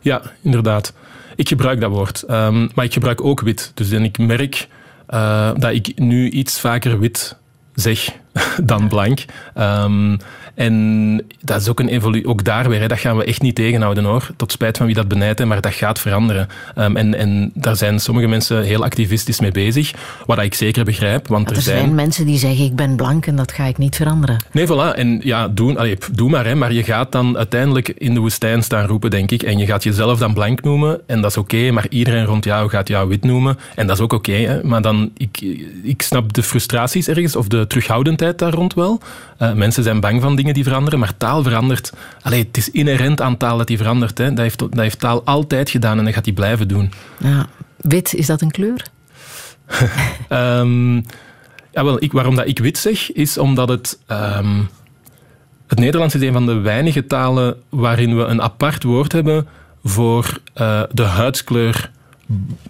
Speaker 2: Ja, inderdaad. Ik gebruik dat woord. Ehm, maar ik gebruik ook wit. Dus en ik merk eh, dat ik nu iets vaker wit zeg dan blank. Ehm, en dat is ook een evolutie. Ook daar weer, hè, dat gaan we echt niet tegenhouden hoor. Tot spijt van wie dat benijdt, maar dat gaat veranderen. Ehm, en, en daar zijn sommige mensen heel activistisch mee bezig. Wat ik zeker begrijp. Want
Speaker 3: er,
Speaker 2: er
Speaker 3: zijn... mensen die zeggen: Ik ben blank en dat ga ik niet veranderen.
Speaker 2: Nee, voilà. En ja, doe, allee, pff, doe maar. Hè, maar je gaat dan uiteindelijk in de woestijn staan roepen, denk ik. En je gaat jezelf dan blank noemen. En dat is oké. maar iedereen rond jou gaat jou wit noemen. En dat is ook oké. maar dan, ik, ik snap de frustraties ergens, of de terughoudendheid daar rond wel. Eh, mensen zijn bang van dingen die veranderen, maar taal verandert. Allee, het is inherent aan taal dat die verandert. Hè. Dat, heeft, dat heeft taal altijd gedaan en dat gaat die blijven doen.
Speaker 3: Ja. Wit, is dat een kleur?
Speaker 2: Ehm, ja, wel, ik, waarom dat ik wit zeg, is omdat het... ehm, het Nederlands is een van de weinige talen waarin we een apart woord hebben voor eh, de huidskleur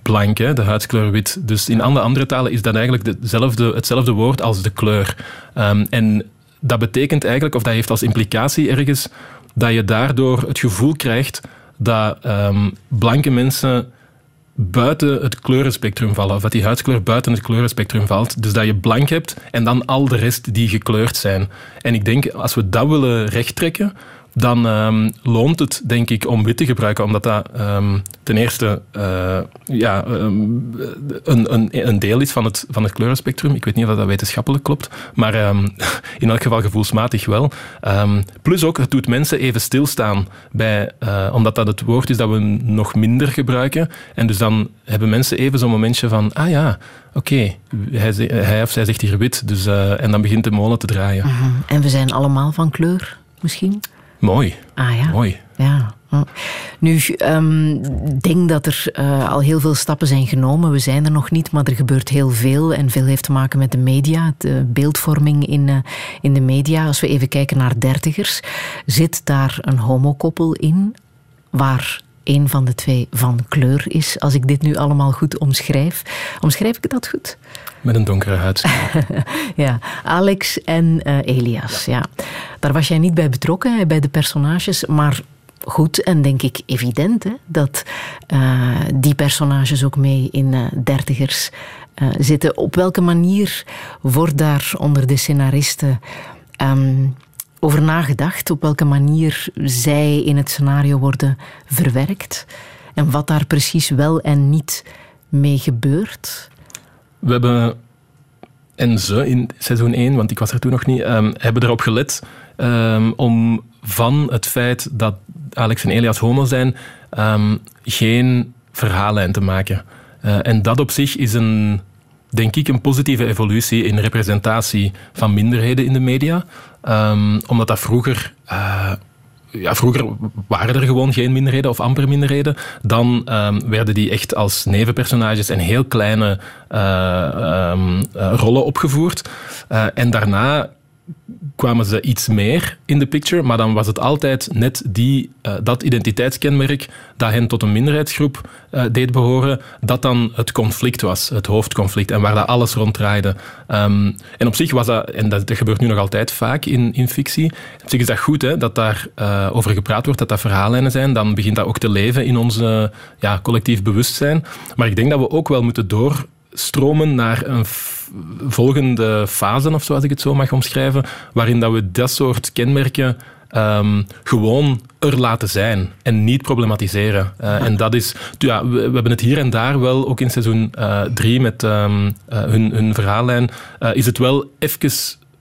Speaker 2: blank, hè, de huidskleur wit. Dus in alle andere talen is dat eigenlijk dezelfde, hetzelfde woord als de kleur. Ehm, en dat betekent eigenlijk, of dat heeft als implicatie ergens, dat je daardoor het gevoel krijgt dat ehm, blanke mensen buiten het kleurenspectrum vallen. Of dat die huidskleur buiten het kleurenspectrum valt. Dus dat je blank hebt en dan al de rest die gekleurd zijn. En ik denk, als we dat willen rechttrekken, dan ehm, loont het, denk ik, om wit te gebruiken. Omdat dat ehm, ten eerste eh, ja, ehm, een, een, een deel is van het, van het kleurenspectrum. Ik weet niet of dat wetenschappelijk klopt, maar in elk geval gevoelsmatig wel. Plus ook, het doet mensen even stilstaan, bij, eh, omdat dat het woord is dat we nog minder gebruiken. En dus dan hebben mensen even zo'n momentje van, ah ja, oké, hij of zij zegt hier wit. Dus, eh, en dan begint de molen te draaien.
Speaker 3: Mhm. En we zijn allemaal van kleur, misschien?
Speaker 2: Mooi.
Speaker 3: Ah ja.
Speaker 2: Mooi.
Speaker 3: Ja. Nu, ehm, ik denk dat er eh, al heel veel stappen zijn genomen. We zijn er nog niet, maar er gebeurt heel veel. En veel heeft te maken met de media, de beeldvorming in, eh, in de media. Als we even kijken naar dertigers, zit daar een homokoppel in waar een van de twee van kleur is. Als ik dit nu allemaal goed omschrijf. Omschrijf ik dat goed?
Speaker 2: Met een donkere huid.
Speaker 3: ja, Alex en eh, Elias. Ja. Daar was jij niet bij betrokken, bij de personages, maar goed en denk ik evident hè, dat eh, die personages ook mee in eh, dertigers zitten. Op welke manier wordt daar onder de scenaristen ehm, over nagedacht? Op welke manier zij in het scenario worden verwerkt? En wat daar precies wel en niet mee gebeurt?
Speaker 2: We hebben, en ze in seizoen 1, want ik was er toen nog niet, ehm, hebben erop gelet ehm, om van het feit dat Alex en Elias homo zijn, ehm, geen verhaallijn te maken. Eh, en dat op zich is een, denk ik, een positieve evolutie in representatie van minderheden in de media. Ehm, omdat dat vroeger eh, ja, vroeger waren er gewoon geen minderheden of amper minderheden. Dan ehm, werden die echt als nevenpersonages en heel kleine eh, ehm, eh, rollen opgevoerd. En daarna kwamen ze iets meer in de picture, maar dan was het altijd net die, eh, dat identiteitskenmerk dat hen tot een minderheidsgroep eh, deed behoren, dat dan het conflict was, het hoofdconflict, en waar dat alles rond draaide. Ehm, en op zich was dat, en dat, gebeurt nu nog altijd vaak in, in fictie, op zich is dat goed hè, dat daar eh, over gepraat wordt, dat dat verhaallijnen zijn, dan begint dat ook te leven in ons ja, collectief bewustzijn. Maar ik denk dat we ook wel moeten door stromen naar een volgende fase, of zoals ik het zo mag omschrijven, waarin dat we dat soort kenmerken ehm, gewoon er laten zijn en niet problematiseren. Eh, en dat is, ja, we, we hebben het hier en daar wel, ook in seizoen 3 met ehm, eh, hun, hun verhaallijn, eh, is het wel even,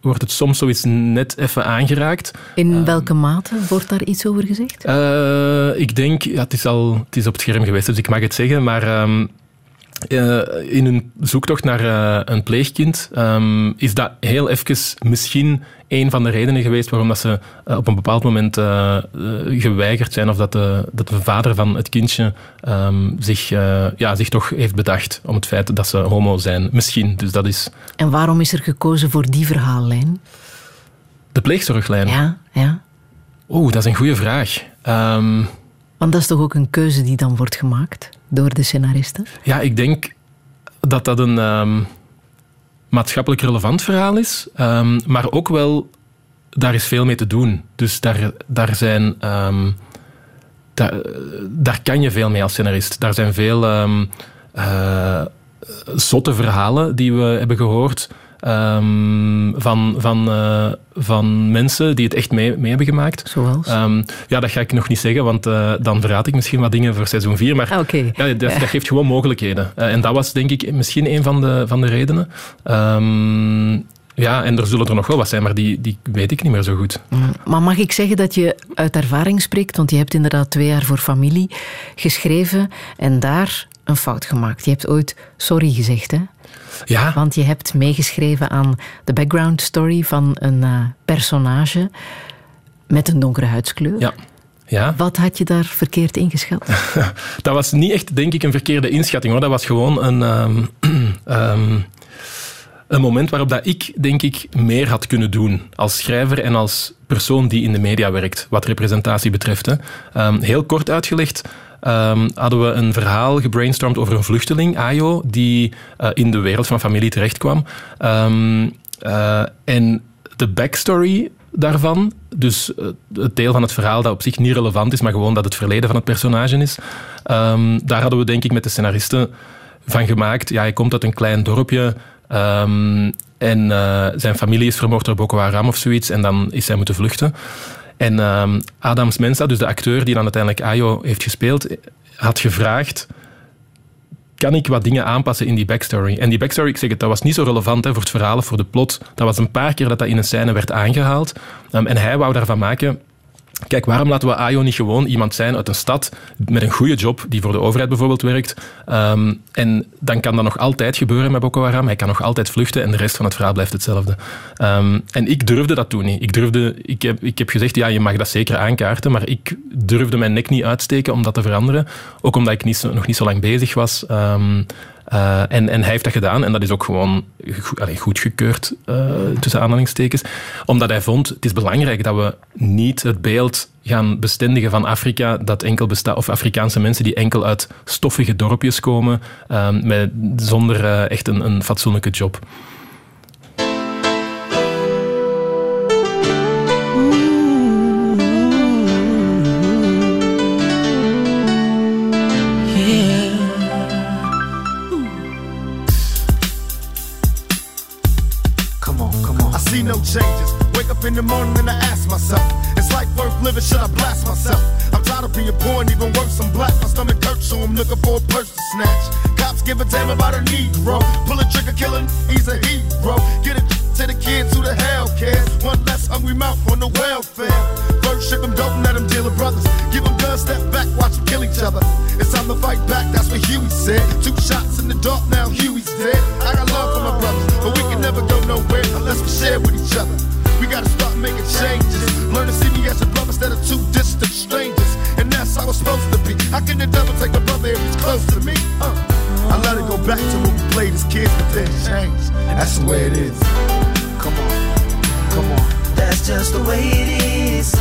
Speaker 2: wordt het soms zoiets net even aangeraakt.
Speaker 3: In welke mate wordt daar iets over gezegd?
Speaker 2: Eh, ik denk, ja, het, is al, het is op het scherm geweest, dus ik mag het zeggen, maar ehm, eh, in een zoektocht naar eh, een pleegkind ehm, is dat heel even misschien een van de redenen geweest waarom dat ze eh, op een bepaald moment geweigerd zijn of dat de, dat de vader van het kindje ehm, zich, ja, zich toch heeft bedacht om het feit dat ze homo zijn. Misschien, dus dat is
Speaker 3: En waarom is er gekozen voor die verhaallijn?
Speaker 2: de pleegzorglijn.
Speaker 3: Ja, ja.
Speaker 2: Oeh, dat is een goede vraag. Ehm,
Speaker 3: Want dat is toch ook een keuze die dan wordt gemaakt door de scenaristen?
Speaker 2: Ja, ik denk dat dat een ehm, maatschappelijk relevant verhaal is, ehm, maar ook wel, daar is veel mee te doen. Dus daar, daar zijn... ehm, daar, daar kan je veel mee als scenarist. Daar zijn veel eh, zotte verhalen die we hebben gehoord. Ehm, van, van, eh, van mensen die het echt mee, mee hebben gemaakt.
Speaker 3: Zoals?
Speaker 2: Ehm, ja, dat ga ik nog niet zeggen, want eh, dan verraad ik misschien wat dingen voor seizoen 4. Maar
Speaker 3: Ah, oké.
Speaker 2: ja, dat,
Speaker 3: Ja.
Speaker 2: dat geeft gewoon mogelijkheden. Eh, en dat was denk ik misschien een van de, van de redenen. Ehm, ja, en er zullen er nog wel wat zijn, maar die, die weet ik niet meer zo goed.
Speaker 3: Mm, Maar mag ik zeggen dat je uit ervaring spreekt? Want je hebt inderdaad twee jaar voor familie geschreven en daar een fout gemaakt. Je hebt ooit sorry gezegd, hè?
Speaker 2: Ja.
Speaker 3: Want je hebt meegeschreven aan de background story van een eh, personage met een donkere huidskleur.
Speaker 2: Ja. Ja.
Speaker 3: Wat had je daar verkeerd ingeschat?
Speaker 2: Dat was niet echt, denk ik, een verkeerde inschatting. Hoor. Dat was gewoon een, ehm, ehm, een moment waarop dat ik, denk ik, meer had kunnen doen. Als schrijver en als persoon die in de media werkt, wat representatie betreft. Hè. Ehm, heel kort uitgelegd ehm, hadden we een verhaal gebrainstormd over een vluchteling, Ayo, die eh, in de wereld van familie terechtkwam. Ehm, eh, en de backstory daarvan, dus eh, het deel van het verhaal dat op zich niet relevant is, maar gewoon dat het verleden van het personage is, ehm, daar hadden we denk ik met de scenaristen van gemaakt. Ja, hij komt uit een klein dorpje en zijn familie is vermoord door Boko Haram of zoiets en dan is hij moeten vluchten. En ehm, Adams Mensa, dus de acteur die dan uiteindelijk Ayo heeft gespeeld, had gevraagd kan ik wat dingen aanpassen in die backstory. En die backstory, ik zeg het, dat was niet zo relevant hè, voor het verhaal of voor de plot. Dat was een paar keer dat dat in een scène werd aangehaald. Um, en hij wou daarvan maken... Kijk, waarom laten we Ayo niet gewoon iemand zijn uit een stad met een goede job, die voor de overheid bijvoorbeeld werkt? Ehm, en dan kan dat nog altijd gebeuren met Boko Haram. Hij kan nog altijd vluchten en de rest van het verhaal blijft hetzelfde. Ehm, en ik durfde dat toen niet. Ik, durfde, ik, heb, ik heb gezegd, ja, je mag dat zeker aankaarten, maar ik durfde mijn nek niet uitsteken om dat te veranderen. Ook omdat ik niet nog niet zo lang bezig was. Ehm, eh, en, en hij heeft dat gedaan en dat is ook gewoon allee, goedgekeurd, eh, tussen aanhalingstekens. Omdat hij vond, het is belangrijk dat we niet het beeld gaan bestendigen van Afrika, dat enkel bestaat, of Afrikaanse mensen die enkel uit stoffige dorpjes komen, ehm, met, zonder eh, echt een, een fatsoenlijke job.
Speaker 12: Changes. Wake up in the morning and I ask myself, is life worth living? Should I blast myself? I'm tired of being poor and even worse, I'm black. My stomach hurts, so I'm looking for a purse to snatch. Cops give a damn about a Negro. Pull a trigger, killing, he's a hero. Get it to the kids who the hell cares. One less hungry mouth on the welfare. Ship them, don't let them deal with brothers. Give them guns, step back, watch them kill each other. It's time to fight back, that's what Huey said. Two shots in the dark, now Huey's dead. I got love for my brothers, but we can never go nowhere unless we share with each other. We gotta start making changes. Learn to see me as a brother instead of two distant strangers. And that's how it's supposed to be. How can the devil take a brother if he's close to me? Uh, I let it go back to when we played as kids, but then changed. That's the way it is. Come on.
Speaker 13: That's just the way it is.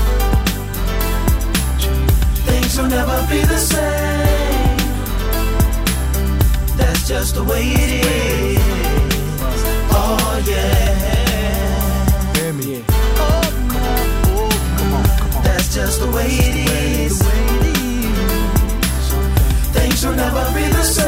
Speaker 13: Things will never be the same. That's just the way it is. Oh yeah.
Speaker 12: Hear me.
Speaker 13: Oh, That's just the way it is. Things will never be the same.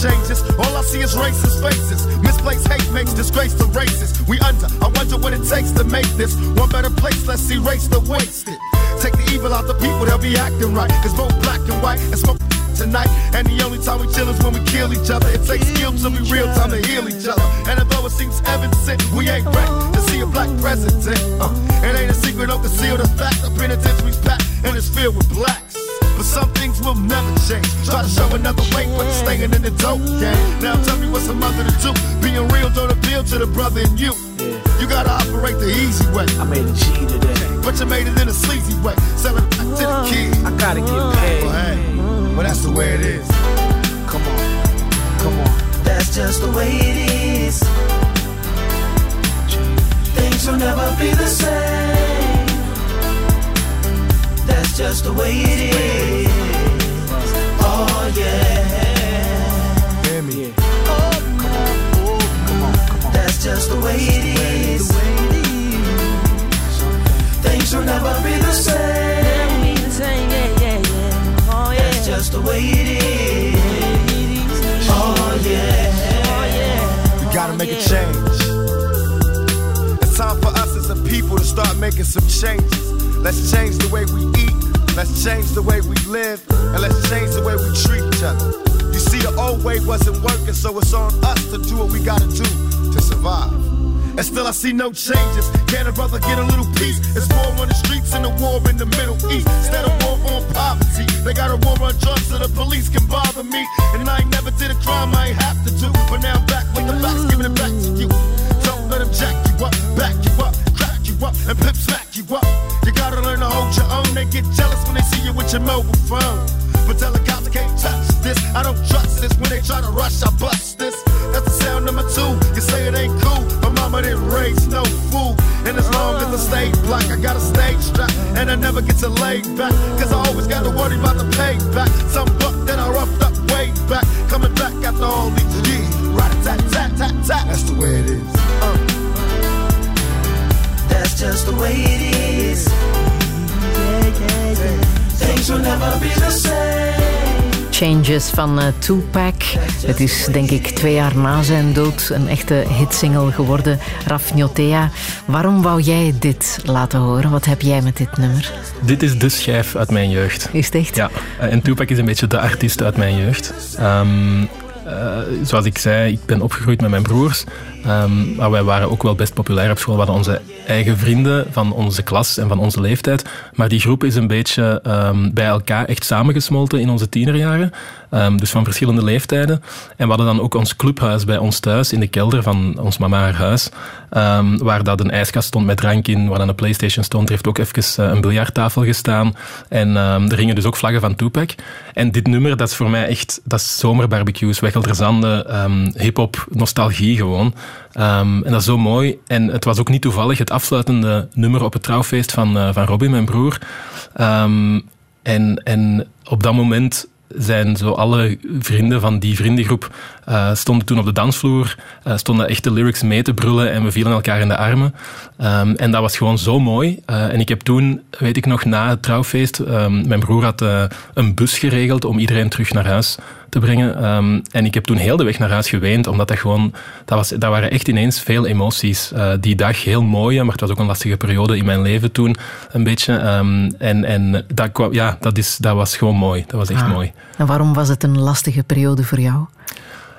Speaker 12: Changes. All I see is racist faces. Misplaced hate makes disgrace to races. We under. I wonder what it takes to make this one better place. Let's erase the wasted. Take the evil out the people, they'll be acting right. It's both black and white and smoke tonight. And the only time we chill is when we kill each other. It takes skill to be real time to heal each other. And although it seems evident, we ain't ready to see a black president. Uh, it ain't a secret, don't conceal the fact. The penitentiary's packed and it's filled with blacks. But some things will never change. Try to show another way, but staying in the dope game. Now tell me what's a mother to do. Being real don't appeal to the brother in you. You gotta operate the easy way. I made a G today. But you made it in a sleazy way. Selling back to the kids. I gotta get paid. Well, hey, well, that's the way it is. Come on, come on.
Speaker 13: That's just the way it is. Things will never be the same just the way it is. Oh yeah.
Speaker 12: Hear me. Come on, come on.
Speaker 13: That's just the way it is. Things will never be the same. That's just the way it is. Oh yeah.
Speaker 12: We gotta make a change. It's time for us as a people to start making some changes. Let's change the way we eat let's change the way we live, and let's change the way we treat each other. You see, the old way wasn't working, so it's on us to do what we gotta do to survive. And still I see no changes. Can a brother get a little peace? It's war on the streets and a war in the Middle East. Instead of war on poverty, they got a war on drugs so the police can bother me. And I ain't never did a crime I ain't have to do. But now I'm back with the facts, giving it back to you. Don't let them jack you up, back you up, up, and pimp smack you up. You gotta learn to hold your own. They get jealous when they see you with your mobile phone. But tell the cops I can't touch this. I don't trust this. When they try to rush, I bust this. That's the sound number two. You say it ain't cool. My mama didn't raise no fool. And as long as I stay black, I got a stage strap. And I never get to lay back. Cause I always got to worry about the payback. Some buck that I roughed up way back. Coming back after all these years. Right tat tat tat tat. That's the way it is.
Speaker 13: Just the way it is. Things will never be the same.
Speaker 3: Changes van uh, Tupac. Het is denk ik twee jaar na zijn dood een echte hitsingle geworden. Raf Njotea, waarom wou jij dit laten horen? Wat heb jij met dit nummer?
Speaker 2: Dit is de schijf uit mijn jeugd.
Speaker 3: Is het echt?
Speaker 2: Ja, uh, en Tupac is een beetje de artiest uit mijn jeugd. Um, uh, zoals ik zei, ik ben opgegroeid met mijn broers. Um, maar wij waren ook wel best populair op school. We hadden onze eigen vrienden van onze klas en van onze leeftijd. Maar die groep is een beetje um, bij elkaar echt samengesmolten in onze tienerjaren. Um, dus van verschillende leeftijden. En we hadden dan ook ons clubhuis bij ons thuis, in de kelder van ons mama haar huis. waar dat een ijskast stond met drank in, waar dan een Playstation stond. Er heeft ook even uh, een biljarttafel gestaan. En er hingen dus ook vlaggen van Tupac. En dit nummer, dat is voor mij echt... Dat is zomerbarbecues, Weggelderzanden, hip-hop, nostalgie gewoon. Um, en dat is zo mooi. En het was ook niet toevallig het afsluitende nummer op het trouwfeest van, uh, van Robbie, mijn broer. Um, en, en op dat moment zijn zo alle vrienden van die vriendengroep uh, stonden toen op de dansvloer, uh, stonden echt de lyrics mee te brullen en we vielen elkaar in de armen. Um, en dat was gewoon zo mooi. Uh, en ik heb toen, weet ik nog, na het trouwfeest, um, mijn broer had een bus geregeld om iedereen terug naar huis te brengen. Um, en ik heb toen heel de weg naar huis geweend, omdat dat gewoon, dat, was, dat waren echt ineens veel emoties. die dag heel mooie, maar het was ook een lastige periode in mijn leven toen, een beetje. en en dat, kwam, ja, dat, is, dat was gewoon mooi. Dat was echt
Speaker 3: ah.
Speaker 2: mooi.
Speaker 3: En waarom was het een lastige periode voor jou?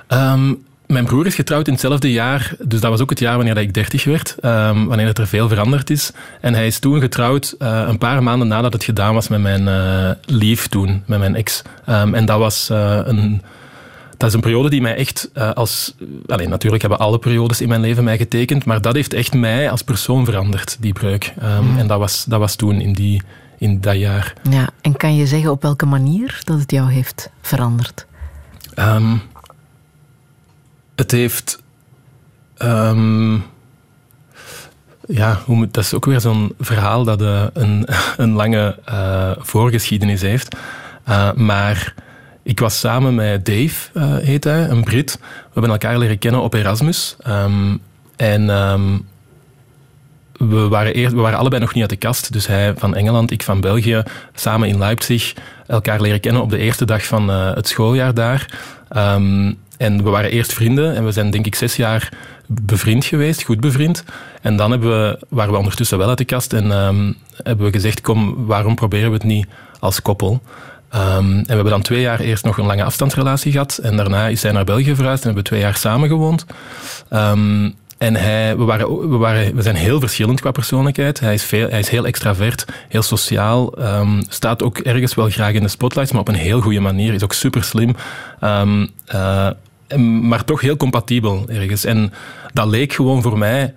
Speaker 2: Um, mijn broer is getrouwd in hetzelfde jaar, dus dat was ook het jaar wanneer ik 30 werd, um, wanneer het er veel veranderd is. En hij is toen getrouwd uh, een paar maanden nadat het gedaan was met mijn uh, lief toen, met mijn ex. Um, en dat was uh, een... Dat is een periode die mij echt als... Alleen, natuurlijk hebben alle periodes in mijn leven mij getekend, maar dat heeft echt mij als persoon veranderd, die breuk. Mm. En dat was, dat was toen in, die, in dat jaar.
Speaker 3: Ja, en kan je zeggen op welke manier dat het jou heeft veranderd?
Speaker 2: Um, het heeft. Um, ja, hoe dat is ook weer zo'n verhaal dat uh, een, een lange uh, voorgeschiedenis heeft. Uh, maar ik was samen met Dave, heet hij, een Brit. We hebben elkaar leren kennen op Erasmus. Um, en um, we, waren eerst, we waren allebei nog niet uit de kast. Dus hij van Engeland, ik van België. Samen in Leipzig elkaar leren kennen op de eerste dag van het schooljaar daar. Um, en we waren eerst vrienden en we zijn denk ik zes jaar bevriend geweest, goed bevriend. En dan hebben we, waren we ondertussen wel uit de kast en um, hebben we gezegd, kom, waarom proberen we het niet als koppel? Um, en we hebben dan twee jaar eerst nog een lange afstandsrelatie gehad. En daarna is hij naar België verhuisd en hebben we twee jaar samen gewoond. Um, en hij, we, waren, we, waren, we zijn heel verschillend qua persoonlijkheid. Hij is, veel, hij is heel extravert, heel sociaal. Staat ook ergens wel graag in de spotlights, maar op een heel goede manier. Is ook super slim. Um, maar toch heel compatibel ergens. En dat leek gewoon voor mij.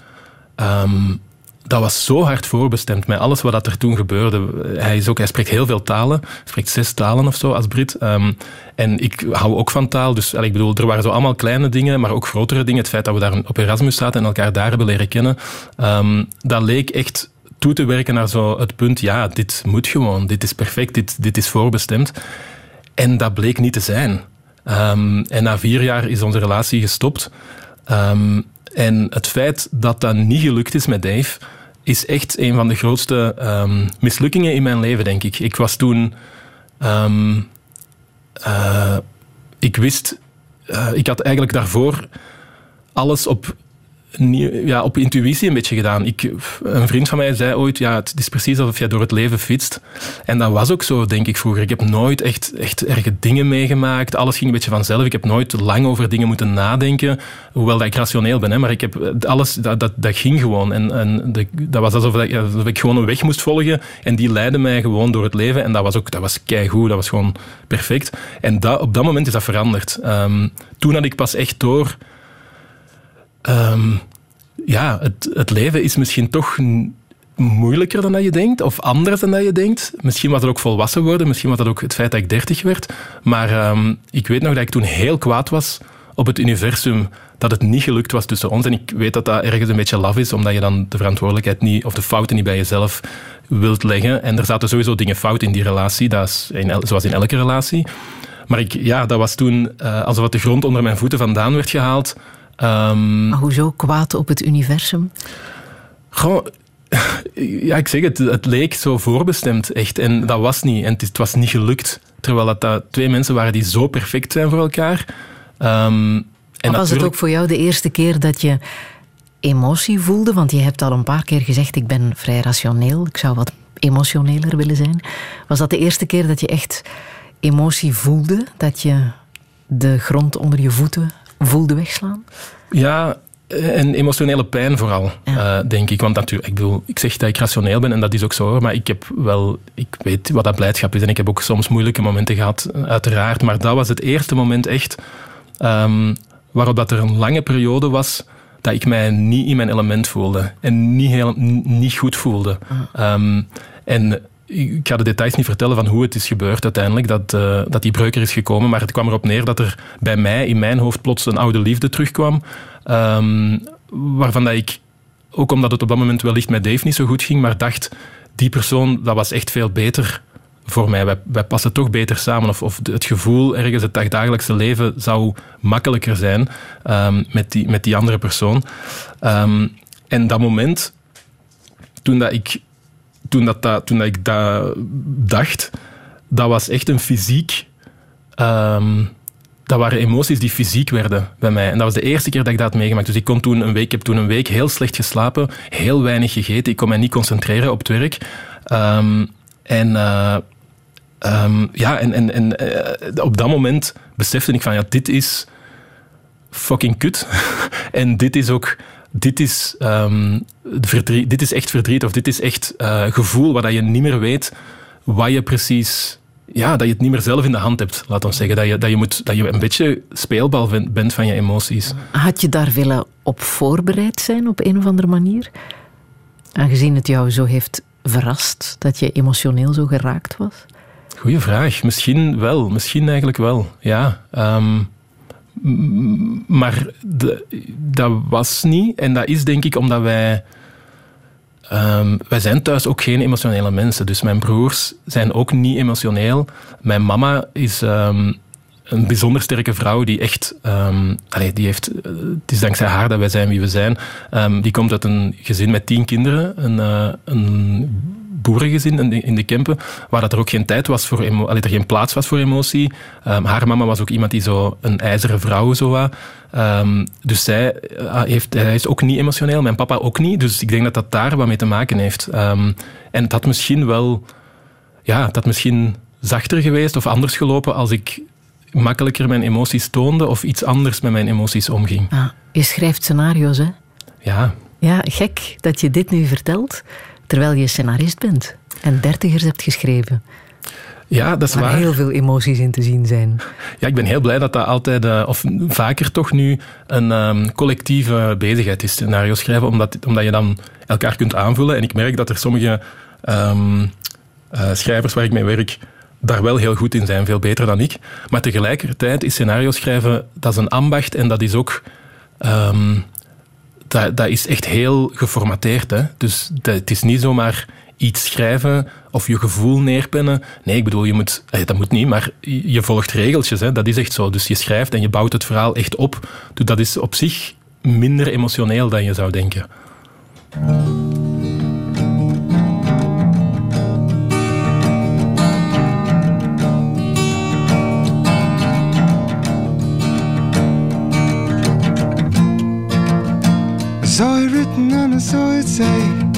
Speaker 2: Um, dat was zo hard voorbestemd met alles wat er toen gebeurde. Hij, is ook, hij spreekt heel veel talen. Spreekt zes talen of zo als Brit. Um, en ik hou ook van taal. Dus ik bedoel, er waren zo allemaal kleine dingen, maar ook grotere dingen. Het feit dat we daar op Erasmus zaten en elkaar daar hebben leren kennen. Dat leek echt toe te werken naar zo het punt, ja, dit moet gewoon. Dit is perfect, dit, dit is voorbestemd. En dat bleek niet te zijn. Um, en na vier jaar is onze relatie gestopt. Um, en het feit dat dat niet gelukt is met Dave, is echt een van de grootste um, mislukkingen in mijn leven, denk ik. Ik was toen. Uh, ik wist. Uh, ik had eigenlijk daarvoor alles op ja, op intuïtie een beetje gedaan. Ik, een vriend van mij zei ooit, ja, het is precies alsof je door het leven fietst. En dat was ook zo, denk ik, vroeger. Ik heb nooit echt, echt erge dingen meegemaakt. Alles ging een beetje vanzelf. Ik heb nooit lang over dingen moeten nadenken. Hoewel dat ik rationeel ben, hè, maar ik heb alles, dat, dat, ging gewoon. En, en de, dat was alsof, dat, ik gewoon een weg moest volgen. En die leidde mij gewoon door het leven. En dat was ook, dat was keigoed. Dat was gewoon perfect. En dat, op dat moment is dat veranderd. Um, toen had ik pas echt door Um, ja, het, leven is misschien toch moeilijker dan dat je denkt, of anders dan dat je denkt. Misschien was het ook volwassen worden, misschien was dat ook het feit dat ik dertig werd. Maar um, ik weet nog dat ik toen heel kwaad was op het universum dat het niet gelukt was tussen ons. En ik weet dat dat ergens een beetje laf is, omdat je dan de verantwoordelijkheid niet, of de fouten niet bij jezelf wilt leggen. En er zaten sowieso dingen fout in die relatie, dat is in, zoals in elke relatie. Maar ik, ja, dat was toen uh, alsof de grond onder mijn voeten vandaan werd gehaald.
Speaker 3: Um, maar hoezo kwaad op het universum?
Speaker 2: Gewoon, ja, ik zeg het, het leek zo voorbestemd, echt. En dat was niet. En het, het was niet gelukt. Terwijl dat, dat, twee mensen waren die zo perfect zijn voor elkaar. Um,
Speaker 3: en was het ook voor jou de eerste keer dat je emotie voelde? Want je hebt al een paar keer gezegd, ik ben vrij rationeel. Ik zou wat emotioneler willen zijn. Was dat de eerste keer dat je echt emotie voelde? Dat je de grond onder je voeten voelde wegslaan?
Speaker 2: Ja, en emotionele pijn vooral, ja. uh, denk ik. Want natuurlijk, ik bedoel, ik zeg dat ik rationeel ben en dat is ook zo, maar ik heb wel, ik weet wat dat blijdschap is en ik heb ook soms moeilijke momenten gehad, uiteraard. Maar dat was het eerste moment echt um, waarop dat er een lange periode was dat ik mij niet in mijn element voelde en niet, heel, niet goed voelde. Ah. Um, en ik ga de details niet vertellen van hoe het is gebeurd uiteindelijk, dat, uh, dat die breuker is gekomen, maar het kwam erop neer dat er bij mij, in mijn hoofd, plots een oude liefde terugkwam, um, waarvan dat ik, ook omdat het op dat moment wellicht met Dave niet zo goed ging, maar dacht, die persoon, dat was echt veel beter voor mij. Wij, passen toch beter samen. Of, of het gevoel ergens, het dagdagelijkse leven zou makkelijker zijn um, met, die, met die andere persoon. Um, en dat moment, toen dat ik toen, dat, dat, toen dat ik dat dacht, dat was echt een fysiek... Um, dat waren emoties die fysiek werden bij mij. En dat was de eerste keer dat ik dat had meegemaakt. Dus ik kon toen een week, heb toen een week heel slecht geslapen, heel weinig gegeten. Ik kon mij niet concentreren op het werk. Um, en uh, um, ja, en, en, en uh, op dat moment besefte ik van ja, dit is fucking kut. en dit is ook dit is, um, verdriet, dit is echt verdriet of dit is echt uh, gevoel waar je niet meer weet wat je precies... Ja, dat je het niet meer zelf in de hand hebt, laat ons zeggen. Dat je, dat je, moet, dat je een beetje speelbal bent van je emoties.
Speaker 3: Had je daar willen op voorbereid zijn op een of andere manier? Aangezien het jou zo heeft verrast dat je emotioneel zo geraakt was?
Speaker 2: Goeie vraag. Misschien wel. Misschien eigenlijk wel. Ja. Um, maar de, dat was niet. En dat is denk ik omdat wij... Um, wij zijn thuis ook geen emotionele mensen. Dus mijn broers zijn ook niet emotioneel. Mijn mama is um, een bijzonder sterke vrouw die echt... Um, allez, die heeft, het is dankzij haar dat wij zijn wie we zijn. die komt uit een gezin met tien kinderen. Een, uh, een boerengezin in de, in de Kempen, waar dat er ook geen tijd was voor emo, allee, er geen plaats was voor emotie. Um, haar mama was ook iemand die zo een ijzeren vrouw zo was. Um, dus zij uh, heeft, hij is ook niet emotioneel, mijn papa ook niet. Dus ik denk dat dat daar wat mee te maken heeft. Um, en het had misschien wel, ja, het had misschien zachter geweest of anders gelopen als ik makkelijker mijn emoties toonde of iets anders met mijn emoties omging.
Speaker 3: Ah, je schrijft scenario's, hè?
Speaker 2: Ja.
Speaker 3: Ja, gek dat je dit nu vertelt terwijl je scenarist bent en dertigers hebt geschreven.
Speaker 2: Ja, dat is waar.
Speaker 3: Waar heel veel emoties in te zien zijn.
Speaker 2: Ja, ik ben heel blij dat dat altijd, uh, of vaker toch nu, een um, collectieve bezigheid is, scenario schrijven, omdat, omdat je dan elkaar kunt aanvullen. En ik merk dat er sommige um, uh, schrijvers waar ik mee werk daar wel heel goed in zijn, veel beter dan ik. Maar tegelijkertijd is scenario schrijven, dat is een ambacht en dat is ook... Um, dat, dat is echt heel geformateerd. Hè? Dus dat, het is niet zomaar iets schrijven of je gevoel neerpennen. Nee, ik bedoel, je moet, eh, dat moet niet, maar je volgt regeltjes. Hè? Dat is echt zo. Dus je schrijft en je bouwt het verhaal echt op. Dus dat is op zich minder emotioneel dan je zou denken.
Speaker 14: So it's say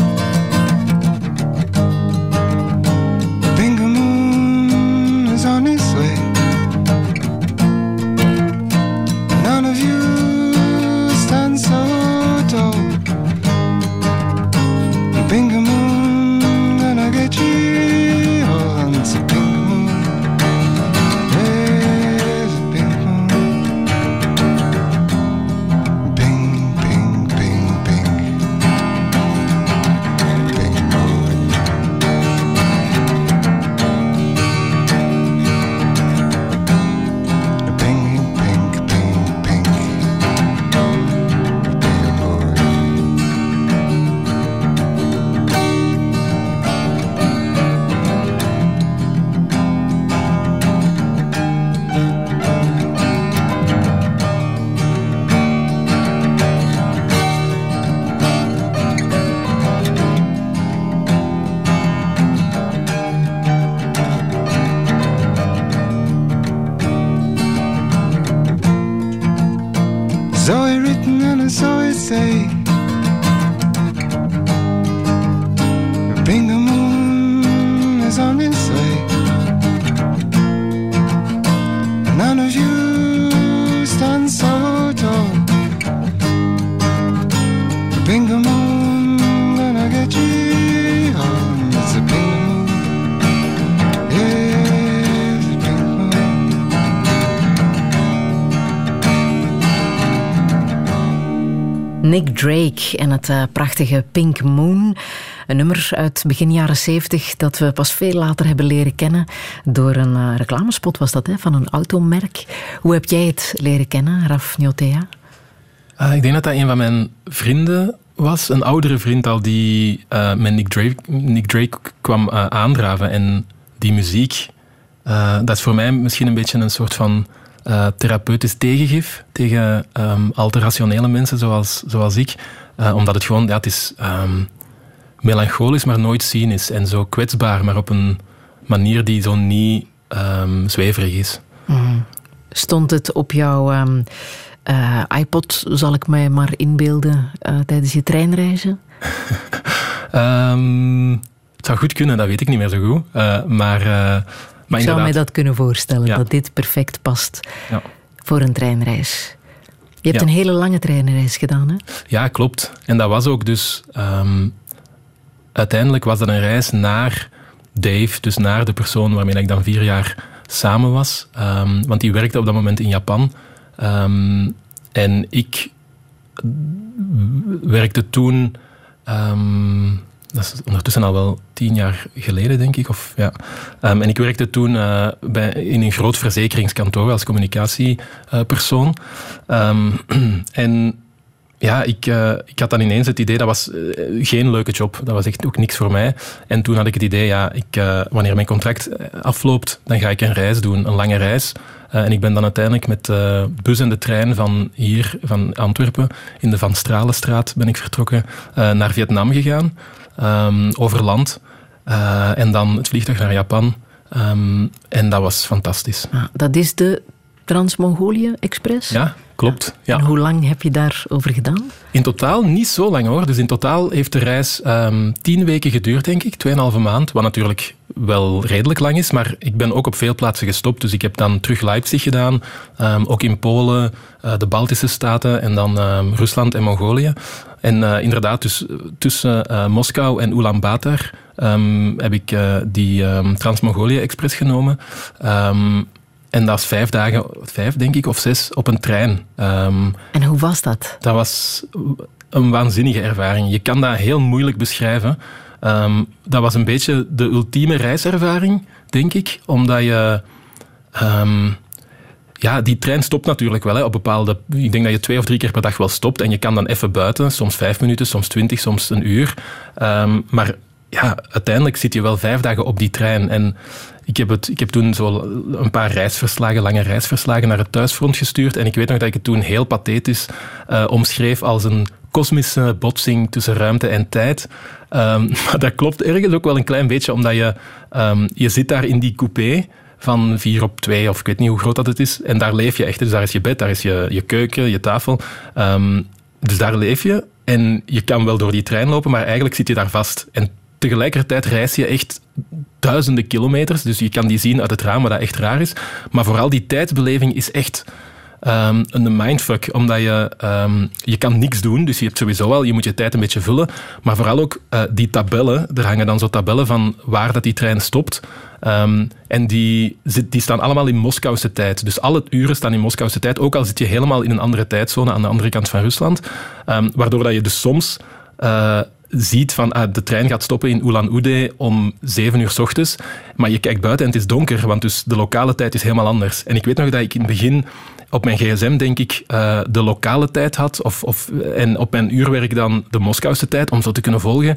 Speaker 3: Nick Drake en het eh, prachtige Pink Moon. Een nummer uit begin jaren 70 dat we pas veel later hebben leren kennen door een eh, reclamespot was dat, hè, van een automerk. Hoe heb jij het leren kennen, Raf Njotea?
Speaker 2: Ah, ik denk dat dat een van mijn vrienden was. Een oudere vriend al die eh, met Nick Drake, Nick Drake kwam eh, aandraven. En die muziek, eh, dat is voor mij misschien een beetje een soort van eh, therapeutisch tegengif tegen ehm alterationele mensen zoals, zoals ik. Eh, omdat het gewoon, ja, het is ehm, melancholisch, maar nooit cynisch. En zo kwetsbaar, maar op een manier die zo niet ehm, zweverig is.
Speaker 3: Mhm. Stond het op jouw eh, iPod, zal ik mij maar inbeelden, tijdens je treinreizen?
Speaker 2: Het zou goed kunnen, dat weet ik niet meer zo goed. Maar, maar
Speaker 3: ik zou mij dat kunnen voorstellen, dat dit perfect past
Speaker 2: Ja.
Speaker 3: voor een treinreis. Je hebt
Speaker 2: Ja.
Speaker 3: een hele lange treinreis gedaan, hè?
Speaker 2: Ja, klopt. En dat was ook dus... ehm, uiteindelijk was dat een reis naar Dave, dus naar de persoon waarmee ik dan vier jaar samen was. Ehm, want die werkte op dat moment in Japan. Ehm, en ik werkte toen... dat is ondertussen al wel tien jaar geleden, denk ik. Of, ja. Ehm, en ik werkte toen eh, bij, in een groot verzekeringskantoor als communicatiepersoon. Ehm, en ja, ik, eh, ik had dan ineens het idee, dat was eh, geen leuke job. Dat was echt ook niks voor mij. En toen had ik het idee, ja, ik, wanneer mijn contract afloopt, dan ga ik een reis doen, een lange reis. En ik ben dan uiteindelijk met de bus en de trein van hier, van Antwerpen, in de Van Stralenstraat ben ik vertrokken, naar Vietnam gegaan, ehm, over land. Eh, en dan het vliegtuig naar Japan. Ehm, en dat was fantastisch.
Speaker 3: Ah, dat is de Trans-Mongolië Express.
Speaker 2: Ja, klopt. Ja.
Speaker 3: En hoe lang heb je daarover gedaan?
Speaker 2: In totaal niet zo lang hoor. Dus in totaal heeft de reis ehm, tien weken geduurd, denk ik. Tweeënhalve maand. Wat natuurlijk wel redelijk lang is. Maar ik ben ook op veel plaatsen gestopt. Dus ik heb dan terug Leipzig gedaan. ook in Polen, eh, de Baltische Staten en dan Rusland en Mongolië. En eh, inderdaad, dus tussen eh, Moskou en Ulaanbaatar ehm, heb ik eh, die ehm, Trans-Mongolië-express genomen. Ehm, en dat is vijf dagen, vijf denk ik, of zes, op een trein.
Speaker 3: En hoe was dat?
Speaker 2: dat was een waanzinnige ervaring. Je kan dat heel moeilijk beschrijven. Dat was een beetje de ultieme reiservaring, denk ik. Omdat je... ja, die trein stopt natuurlijk wel. Hè, op bepaalde, ik denk dat je twee of drie keer per dag wel stopt. En je kan dan even buiten, soms vijf minuten, soms twintig, soms een uur. Ehm, maar ja, uiteindelijk zit je wel vijf dagen op die trein. En ik heb, het, ik heb toen zo een paar reisverslagen, lange reisverslagen naar het thuisfront gestuurd. En ik weet nog dat ik het toen heel pathetisch eh, omschreef als een kosmische botsing tussen ruimte en tijd. Ehm, maar dat klopt ergens ook wel een klein beetje, omdat je, ehm, je zit daar in die coupé van 4 op 2, of ik weet niet hoe groot dat het is. En daar leef je echt. Dus daar is je bed, daar is je, je keuken, je tafel. Ehm, dus daar leef je. En je kan wel door die trein lopen, maar eigenlijk zit je daar vast. En tegelijkertijd reis je echt duizenden kilometers. Dus je kan die zien uit het raam, wat dat echt raar is. Maar vooral die tijdsbeleving is echt ehm, een mindfuck. Omdat je, ehm, je kan niks doen. Dus je hebt sowieso al, je moet je tijd een beetje vullen. Maar vooral ook eh, die tabellen. Er hangen dan zo tabellen van waar dat die trein stopt. Ehm, en die, die staan allemaal in Moskouse tijd. Dus alle uren staan in Moskouse tijd. Ook al zit je helemaal in een andere tijdzone aan de andere kant van Rusland. Waardoor dat je dus soms eh, ziet van ah, de trein gaat stoppen in Ulan-Ude om 7 uur s ochtends. Maar je kijkt buiten en het is donker, want dus de lokale tijd is helemaal anders. En ik weet nog dat ik in het begin op mijn gsm, denk ik, eh, de lokale tijd had. Of, of, en op mijn uurwerk dan de Moskouse tijd, om zo te kunnen volgen.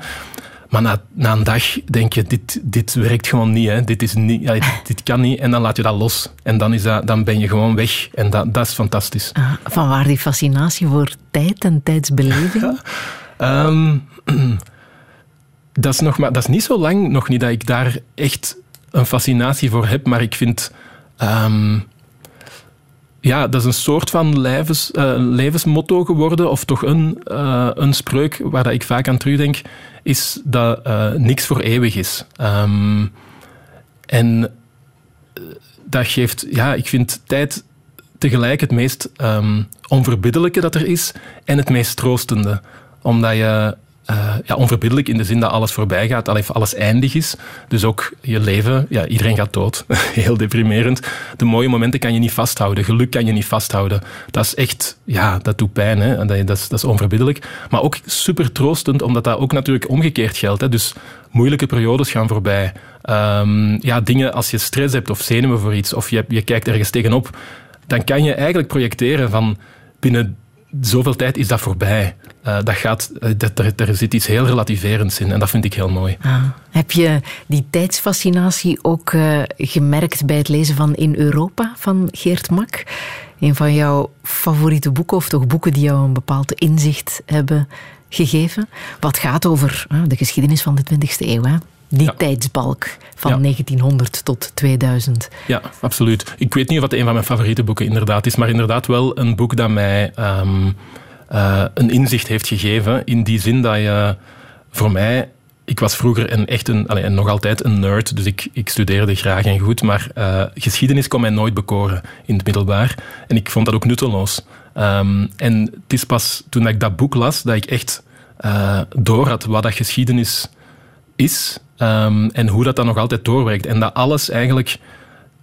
Speaker 2: Maar na, na een dag denk je, dit, dit werkt gewoon niet. Hè. Dit, is niet ja, dit, dit kan niet. En dan laat je dat los. En dan, is dat, dan ben je gewoon weg. En dat, dat is fantastisch.
Speaker 3: Ah, van waar die fascinatie voor tijd en tijdsbeleving?
Speaker 2: Ehm, dat, is nog maar, dat is niet zo lang nog niet dat ik daar echt een fascinatie voor heb. Maar ik vind... ehm, ja, dat is een soort van levens, eh, levensmotto geworden, of toch een, eh, een spreuk waar dat ik vaak aan terugdenk, is dat eh, niks voor eeuwig is. Ehm, en dat geeft, ja, ik vind tijd tegelijk het meest ehm, onverbiddelijke dat er is en het meest troostende. Omdat je, eh, ja, onverbiddelijk in de zin dat alles voorbij gaat, alles eindig is. Dus ook je leven, ja, iedereen gaat dood. Heel deprimerend. De mooie momenten kan je niet vasthouden. Geluk kan je niet vasthouden. Dat is echt, ja, dat doet pijn. Hè? Dat, dat is onverbiddelijk. Maar ook super troostend, omdat dat ook natuurlijk omgekeerd geldt. Hè? Dus moeilijke periodes gaan voorbij. Ehm, ja, dingen als je stress hebt of zenuwen voor iets, of je, je kijkt ergens tegenop, dan kan je eigenlijk projecteren van binnen zoveel tijd is dat voorbij. Eh, dat gaat, eh, dat, er, er zit iets heel relativerends in en dat vind ik heel mooi.
Speaker 3: Ah. Heb je die tijdsfascinatie ook eh, gemerkt bij het lezen van In Europa van Geert Mak? Een van jouw favoriete boeken, of toch boeken die jou een bepaald inzicht hebben gegeven. Wat gaat over de geschiedenis van de 20e eeuw. Hè? Die tijdsbalk van
Speaker 2: Ja.
Speaker 3: 1900 tot 2000.
Speaker 2: Ja, absoluut. Ik weet niet of dat een van mijn favoriete boeken inderdaad is, maar inderdaad wel een boek dat mij ehm, eh, een inzicht heeft gegeven. In die zin dat je voor mij. Ik was vroeger een, echt een, allee, en nog altijd een nerd, dus ik, ik studeerde graag en goed, maar eh, geschiedenis kon mij nooit bekoren in het middelbaar. En ik vond dat ook nutteloos. Ehm, en het is pas toen ik dat boek las, dat ik echt eh door had wat dat geschiedenis is ehm, en hoe dat dan nog altijd doorwerkt. En dat alles eigenlijk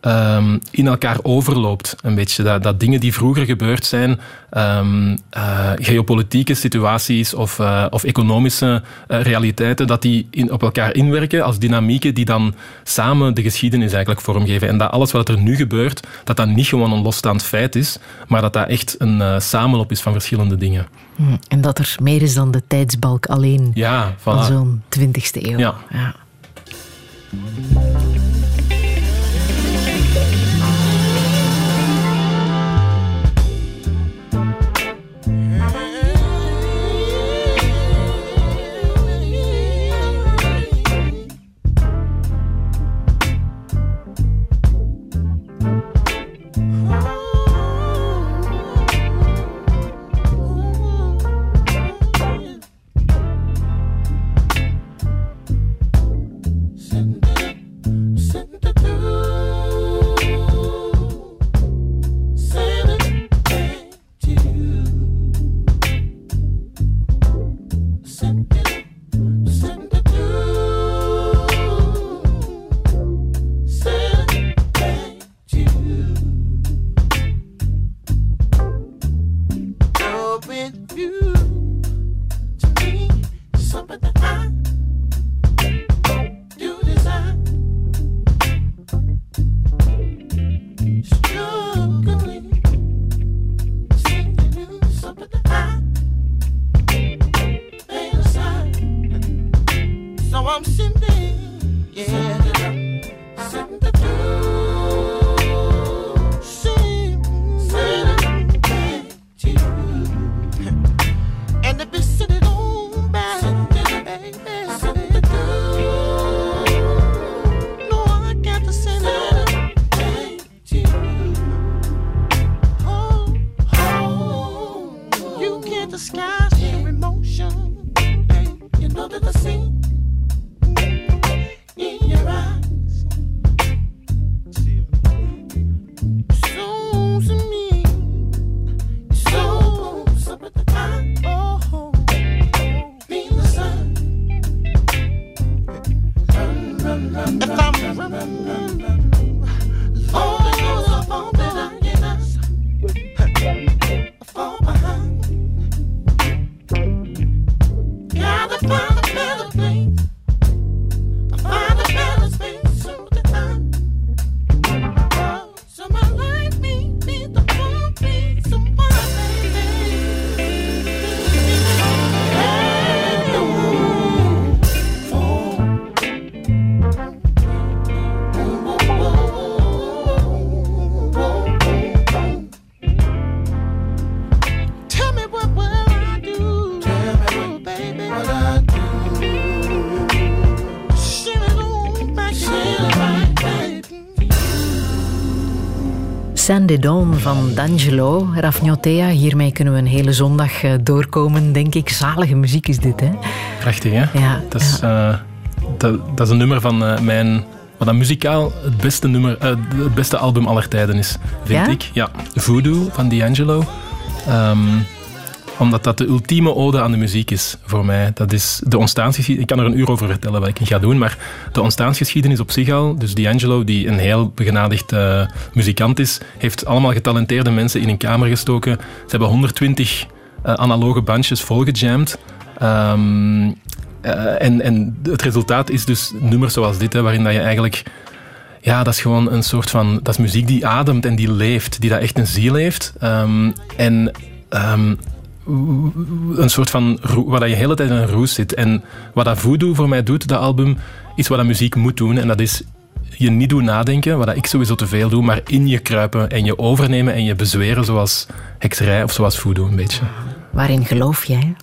Speaker 2: ehm, in elkaar overloopt. Een beetje dat, dat dingen die vroeger gebeurd zijn, ehm, eh, geopolitieke situaties of, eh, of economische eh, realiteiten, dat die in, op elkaar inwerken als dynamieken die dan samen de geschiedenis eigenlijk vormgeven. En dat alles wat er nu gebeurt, dat dat niet gewoon een losstaand feit is, maar dat dat echt een samenloop is van verschillende dingen.
Speaker 3: Hm, En dat er meer is dan de tijdsbalk alleen
Speaker 2: Ja,
Speaker 3: van zo'n 20e eeuw.
Speaker 2: Ja.
Speaker 3: Ja.
Speaker 13: Thank you.
Speaker 3: Sandy Dawn van D'Angelo, Rafnotea. Hiermee kunnen we een hele zondag eh, doorkomen, denk ik. Zalige muziek is dit, hè?
Speaker 2: Prachtig, hè?
Speaker 3: Ja,
Speaker 2: dat, is, eh, dat, dat is een nummer van eh, mijn... Wat dan muzikaal het beste, nummer, het beste album aller tijden is, vind
Speaker 3: Ja?
Speaker 2: ik. Ja, Voodoo van D'Angelo. Ehm, omdat dat de ultieme ode aan de muziek is voor mij. Dat is de ontstaansgeschiedenis. Ik kan er een uur over vertellen wat ik ga doen, maar de ontstaansgeschiedenis op zich al. Dus D'Angelo, die een heel begenadigd eh, muzikant is, heeft allemaal getalenteerde mensen in een kamer gestoken. Ze hebben 120 eh, analoge bandjes volgejamd. Ehm, eh, en, en het resultaat is dus nummers zoals dit, hè, waarin dat je eigenlijk... Ja, dat is gewoon een soort van... Dat is muziek die ademt en die leeft, die dat echt een ziel heeft. Ehm, en ehm, een soort van... Waar dat je de hele tijd in een roes zit. En wat dat Voodoo voor mij doet, dat album, is wat dat muziek moet doen. En dat is je niet doen nadenken, wat dat ik sowieso te veel doe, maar in je kruipen en je overnemen en je bezweren zoals hekserij of zoals voodoo een beetje.
Speaker 3: Waarin geloof jij?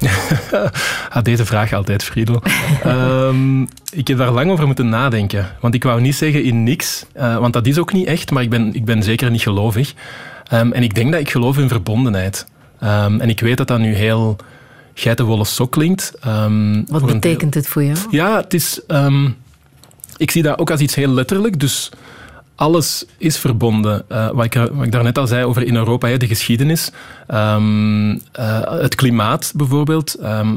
Speaker 2: Ah, deze vraag altijd, Friedel. Ehm, ik heb daar lang over moeten nadenken. Want ik wou niet zeggen in niks, eh, want dat is ook niet echt, maar ik ben, ik ben zeker niet gelovig. Ehm, en ik denk dat ik geloof in verbondenheid. Ehm, en ik weet dat dat nu heel geitenwolle sok klinkt. Ehm,
Speaker 3: Wat betekent het voor jou?
Speaker 2: ja, het is. ehm, ik zie dat ook als iets heel letterlijk. Dus alles is verbonden. Eh, wat, ik, wat ik daarnet al zei over in Europa, hè, de geschiedenis. Eh, het klimaat bijvoorbeeld. Eh,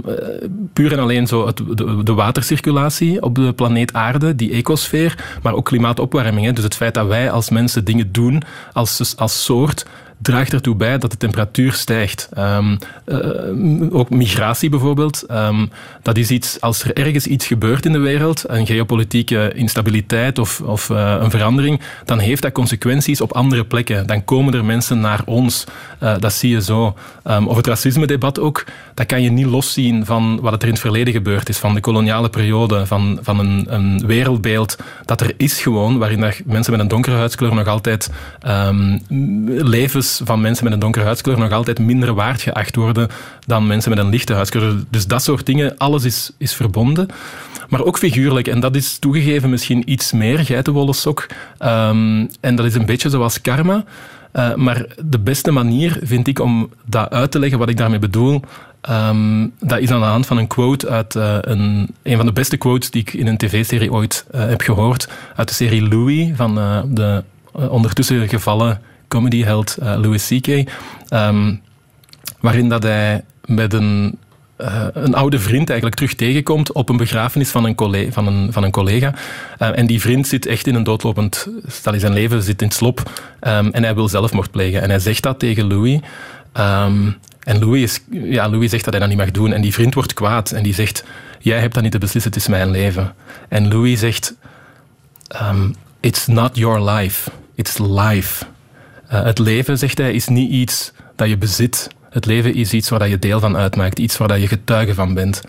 Speaker 2: puur en alleen zo het, de, de watercirculatie op de planeet Aarde, die ecosfeer. Maar ook klimaatopwarming. Hè. Dus het feit dat wij als mensen dingen doen als, als soort draagt ertoe bij dat de temperatuur stijgt. Ehm, eh, ook migratie bijvoorbeeld. Ehm, dat is iets, als er ergens iets gebeurt in de wereld, een geopolitieke instabiliteit of, of eh, een verandering, dan heeft dat consequenties op andere plekken. Dan komen er mensen naar ons. Eh, dat zie je zo. Ehm, of het racisme-debat ook, dat kan je niet loszien van wat er in het verleden gebeurd is, van de koloniale periode, van, van een, een wereldbeeld dat er is gewoon, waarin dat mensen met een donkere huidskleur nog altijd ehm, levens van mensen met een donkere huidskleur nog altijd minder waard geacht worden dan mensen met een lichte huidskleur. Dus dat soort dingen, alles is, is verbonden. Maar ook figuurlijk, en dat is toegegeven misschien iets meer, geitenwolle sok. Ehm, en dat is een beetje zoals karma. Eh, maar de beste manier, vind ik, om dat uit te leggen, wat ik daarmee bedoel, ehm, dat is aan de hand van een quote uit eh, een, een van de beste quotes die ik in een tv-serie ooit eh, heb gehoord, uit de serie Louis van eh, de ondertussen gevallen comedyheld Louis C.K., ehm, waarin dat hij met een een oude vriend eigenlijk terug tegenkomt op een begrafenis van een, collega. Van een, van een collega. Eh, en die vriend zit echt in een doodlopend... Stel, zijn leven zit in slop. ehm, en hij wil zelfmoord plegen. En hij zegt dat tegen Louis. Ehm, en Louis, is, ja, Louis zegt dat hij dat niet mag doen. En die vriend wordt kwaad. En die zegt, jij hebt dat niet te beslissen, het is mijn leven. En Louis zegt, ehm, it's not your life, it's life. Eh, het leven, zegt hij, is niet iets dat je bezit. Het leven is iets waar dat je deel van uitmaakt, iets waar dat je getuige van bent.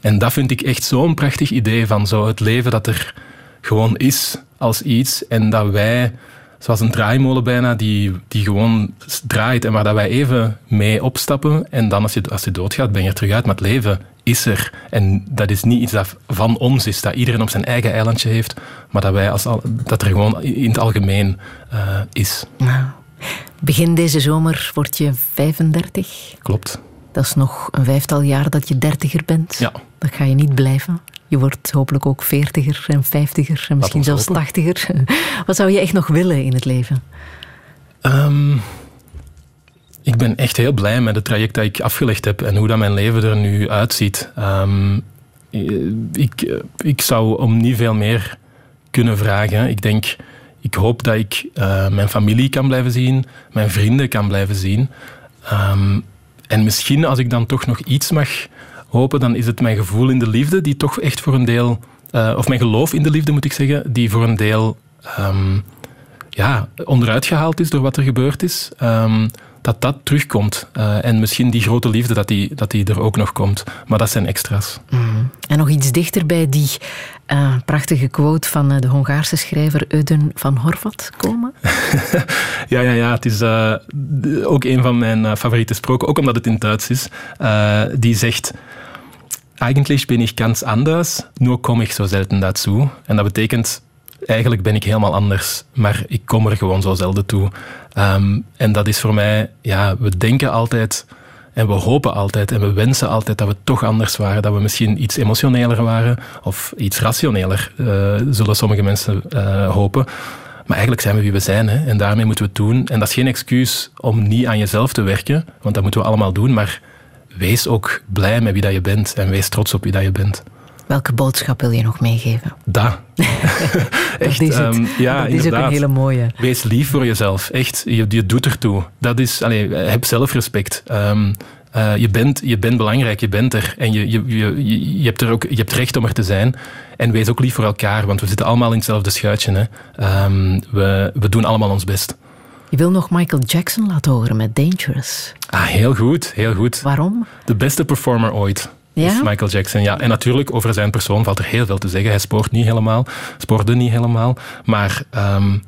Speaker 2: En dat vind ik echt zo'n prachtig idee van zo het leven dat er gewoon is als iets en dat wij, zoals een draaimolen bijna, die, die gewoon draait en waar dat wij even mee opstappen en dan als je, als je doodgaat ben je er terug uit, maar het leven is er. En dat is niet iets dat van ons is, dat iedereen op zijn eigen eilandje heeft, maar dat, wij als al, dat er gewoon in het algemeen eh, is.
Speaker 3: Nou, begin deze zomer word je 35.
Speaker 2: Klopt.
Speaker 3: Dat is nog een vijftal jaar dat je dertiger bent.
Speaker 2: Ja.
Speaker 3: Dat ga je niet blijven. Je wordt hopelijk ook veertiger en vijftiger en misschien zelfs tachtiger. Wat zou je echt nog willen in het leven?
Speaker 2: Ehm, ik ben echt heel blij met het traject dat ik afgelegd heb en hoe dat mijn leven er nu uitziet. Ehm, ik, ik zou om niet veel meer kunnen vragen. Ik denk, ik hoop dat ik eh, mijn familie kan blijven zien, mijn vrienden kan blijven zien. Ehm, en misschien als ik dan toch nog iets mag hopen, dan is het mijn gevoel in de liefde, die toch echt voor een deel, eh, of mijn geloof in de liefde moet ik zeggen, die voor een deel ehm, ja, onderuit gehaald is door wat er gebeurd is, ehm, dat dat terugkomt. Eh, en misschien die grote liefde, dat die, dat die er ook nog komt. Maar dat zijn extra's.
Speaker 3: Mm. En nog iets dichter bij die eh, prachtige quote van de Hongaarse schrijver Euden van Horvat komen.
Speaker 2: Ja, ja, ja. Het is ook een van mijn favoriete sproken, ook omdat het in Duits is. Die zegt... Eigentlich bin ich ganz anders, nur komme ich so selten dazu. En dat betekent, eigenlijk ben ik helemaal anders, maar ik kom er gewoon zo zelden toe. Ehm, en dat is voor mij, ja, we denken altijd en we hopen altijd en we wensen altijd dat we toch anders waren, dat we misschien iets emotioneler waren of iets rationeler, eh, zullen sommige mensen eh, hopen. Maar eigenlijk zijn we wie we zijn hè? en daarmee moeten we het doen. En dat is geen excuus om niet aan jezelf te werken, want dat moeten we allemaal doen, maar wees ook blij met wie dat je bent en wees trots op wie dat je bent.
Speaker 3: Welke boodschap wil je nog meegeven?
Speaker 2: Dat. Echt,
Speaker 3: is het.
Speaker 2: ehm, ja,
Speaker 3: Dat is ook een
Speaker 2: inderdaad.
Speaker 3: hele mooie.
Speaker 2: Wees lief voor jezelf. Echt, je, je doet ertoe. Dat is, allee, heb zelfrespect. Ehm, eh, je, bent, je bent belangrijk, je bent er. En je, je, je, je, je hebt er ook, je hebt recht om er te zijn. En wees ook lief voor elkaar, want we zitten allemaal in hetzelfde schuitje. Hè. Ehm, we, we doen allemaal ons best.
Speaker 3: Je wil nog Michael Jackson laten horen met Dangerous.
Speaker 2: Ah, heel goed, heel goed.
Speaker 3: Waarom?
Speaker 2: De beste performer ooit.
Speaker 3: Ja?
Speaker 2: Is Michael Jackson, ja. En natuurlijk, over zijn persoon valt er heel veel te zeggen. Hij spoort niet helemaal, spoorde niet helemaal. Maar ehm,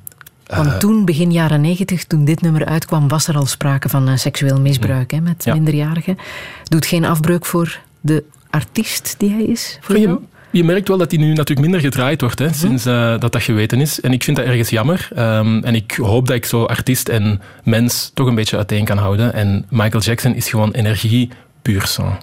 Speaker 3: Want
Speaker 2: eh,
Speaker 3: toen, begin jaren negentig, toen dit nummer uitkwam, was er al sprake van eh, seksueel misbruik hè, met
Speaker 2: Ja.
Speaker 3: minderjarigen. Doet geen afbreuk voor de artiest die hij is? Voor jou?
Speaker 2: je, je merkt wel dat hij nu natuurlijk minder gedraaid wordt, hè, sinds eh, dat dat geweten is. En ik vind dat ergens jammer. Ehm, en ik hoop dat ik zo artiest en mens toch een beetje uiteen kan houden. En Michael Jackson is gewoon energie puur sang.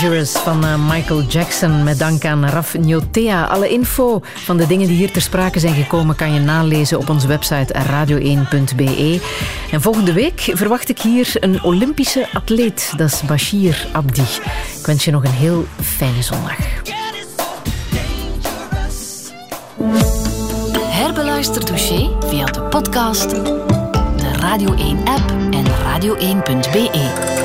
Speaker 3: Dangerous van eh, Michael Jackson. Met dank aan Raf Njotea. Alle info van de dingen die hier ter sprake zijn gekomen kan je nalezen op onze website radio1.be. En volgende week verwacht ik hier een Olympische atleet. Dat is Bashir Abdi. Ik wens je nog een heel fijne zondag.
Speaker 4: Herbeluister Douché via de podcast, de Radio 1-app en radio1.be.